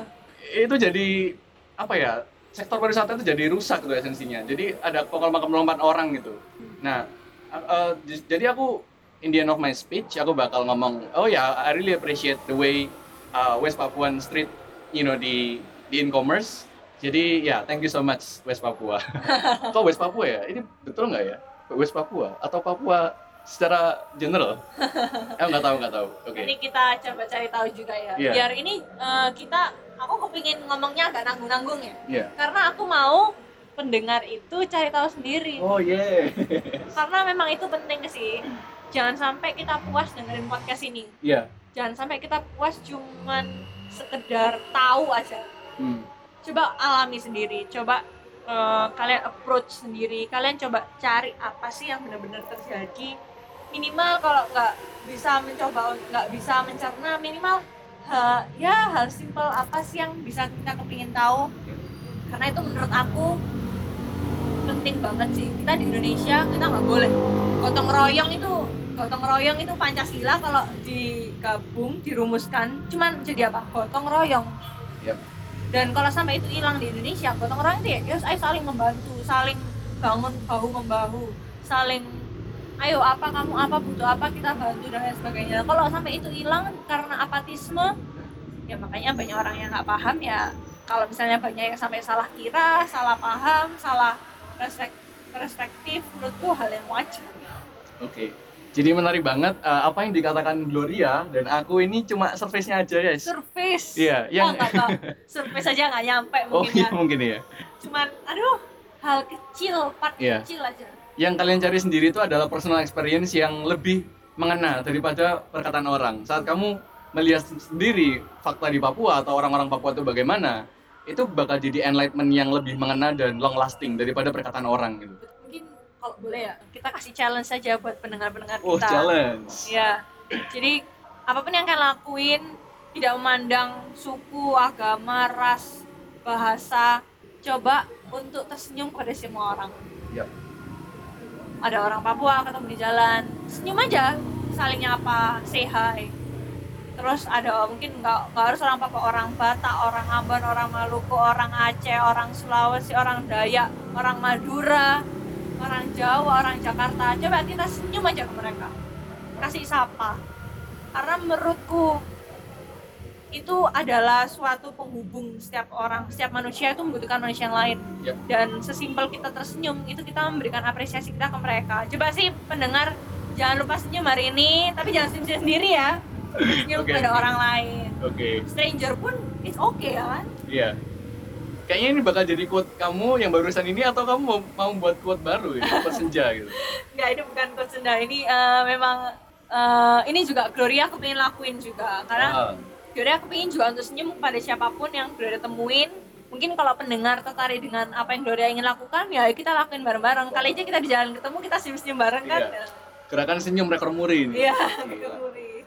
Itu jadi apa ya? Sektor pariwisata itu jadi rusak tuh esensinya. Jadi ada pengelompok-pengelompok orang gitu. Nah, uh, jadi aku in the end of my speech aku bakal ngomong, oh ya, yeah, I really appreciate the way uh, West Papuan Street, you know, di di e-commerce. Jadi ya, yeah, thank you so much West Papua. Kok West Papua ya? Ini betul nggak ya? West Papua atau Papua secara general? eh nggak tahu nggak tahu. Oke. Okay. Ini kita coba cari tahu juga ya. Yeah. Biar ini uh, kita, aku kepingin ngomongnya agak nanggung-nanggung ya. Yeah. Karena aku mau pendengar itu cari tahu sendiri. Oh yeah. Karena memang itu penting sih. Jangan sampai kita puas dengerin podcast ini. Iya. Yeah. Jangan sampai kita puas cuman sekedar tahu aja. Hmm. Coba alami sendiri. Coba uh, kalian approach sendiri. Kalian coba cari apa sih yang benar-benar terjadi? Minimal kalau nggak bisa mencoba nggak bisa mencerna minimal ha, ya hal simpel apa sih yang bisa kita kepingin tahu? Karena itu menurut aku penting banget sih. Kita di Indonesia kita nggak boleh. Gotong royong itu gotong royong itu pancasila kalau digabung dirumuskan cuman jadi apa? Gotong royong. Yep. Dan kalau sampai itu hilang di Indonesia gotong royong itu ya guys ayo saling membantu saling bangun bahu membahu saling ayo apa kamu apa butuh apa kita bantu dan lain sebagainya kalau sampai itu hilang karena apatisme ya makanya banyak orang yang nggak paham ya kalau misalnya banyak yang sampai salah kira salah paham salah perspektif menurutku hal yang wajar oke. Jadi menarik banget uh, apa yang dikatakan Gloria dan aku ini cuma surface-nya aja ya. Surface. Iya, yang oh, surface aja nggak nyampe oh, mungkin iya, ya. mungkin ya. Cuman aduh, hal kecil, part yeah. kecil aja yang kalian cari sendiri itu adalah personal experience yang lebih mengena daripada perkataan orang. Saat kamu melihat sendiri fakta di Papua atau orang-orang Papua itu bagaimana, itu bakal jadi enlightenment yang lebih mengena dan long lasting daripada perkataan orang gitu. Kalau boleh ya, kita kasih challenge saja buat pendengar-pendengar oh, kita. Oh, challenge. Ya. Jadi apa pun yang kalian lakuin, tidak memandang suku, agama, ras, bahasa, coba untuk tersenyum pada semua orang. Yep ada orang Papua ketemu di jalan senyum aja saling nyapa say hi terus ada mungkin nggak harus orang Papua orang Batak orang Ambon orang Maluku orang Aceh orang Sulawesi orang Dayak orang Madura orang Jawa orang Jakarta coba kita senyum aja ke mereka. Kasih sapa. Karena menurutku itu adalah suatu penghubung. Setiap orang setiap manusia itu membutuhkan manusia yang lain. Yep. dan sesimpel kita tersenyum itu kita memberikan apresiasi kita ke mereka. Coba sih pendengar jangan lupa senyum hari ini. Tapi jangan senyum sendiri ya. Senyum okay. pada orang lain. Okay. stranger pun it's okay ya kan? Iya. yeah. Kayaknya ini bakal jadi quote kamu yang barusan ini atau kamu mau, mau buat quote baru ya? Quote senja gitu. Nggak ini bukan quote senja. Ini uh, memang uh, ini juga Gloria aku pengen lakuin juga. Karena uh jadi aku pengen juga untuk senyum kepada siapa pun yang Gloria temuin. Mungkin kalau pendengar tertarik dengan apa yang Gloria ingin lakukan ya kita lakuin bareng-bareng. Kali aja kita di jalan ketemu kita senyum-senyum bareng kan? Iya. gerakan senyum rekor muri ini. Iya rekor muri.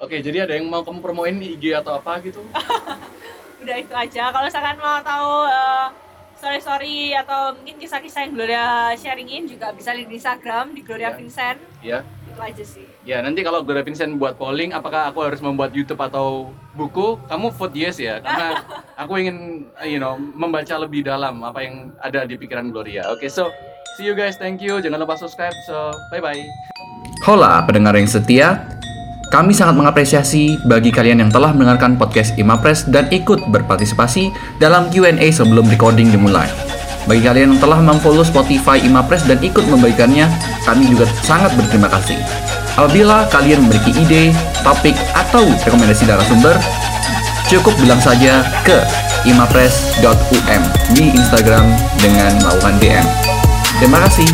Oke jadi ada yang mau kamu promoin IG atau apa gitu udah itu aja kalau misalkan mau tahu uh, story-story atau mungkin kisah-kisah yang Gloria sharingin juga bisa lihat di Instagram di Gloria yeah. Vincent iya itu aja sih Ya nanti kalau Gloria Vincent buat polling, apakah aku harus membuat YouTube atau buku? Kamu vote yes ya, karena aku ingin, you know, membaca lebih dalam apa yang ada di pikiran Gloria. Oke, okay, so see you guys, thank you. Jangan lupa subscribe. So bye bye. Hola pendengar yang setia, kami sangat mengapresiasi bagi kalian yang telah mendengarkan podcast Imapres dan ikut berpartisipasi dalam Q&A sebelum recording dimulai. Bagi kalian yang telah memfollow Spotify Imapres dan ikut membagikannya, kami juga sangat berterima kasih. Apabila kalian memiliki ide, topik, atau rekomendasi sumber, cukup bilang saja ke imapres.um di Instagram dengan melakukan DM. Terima kasih.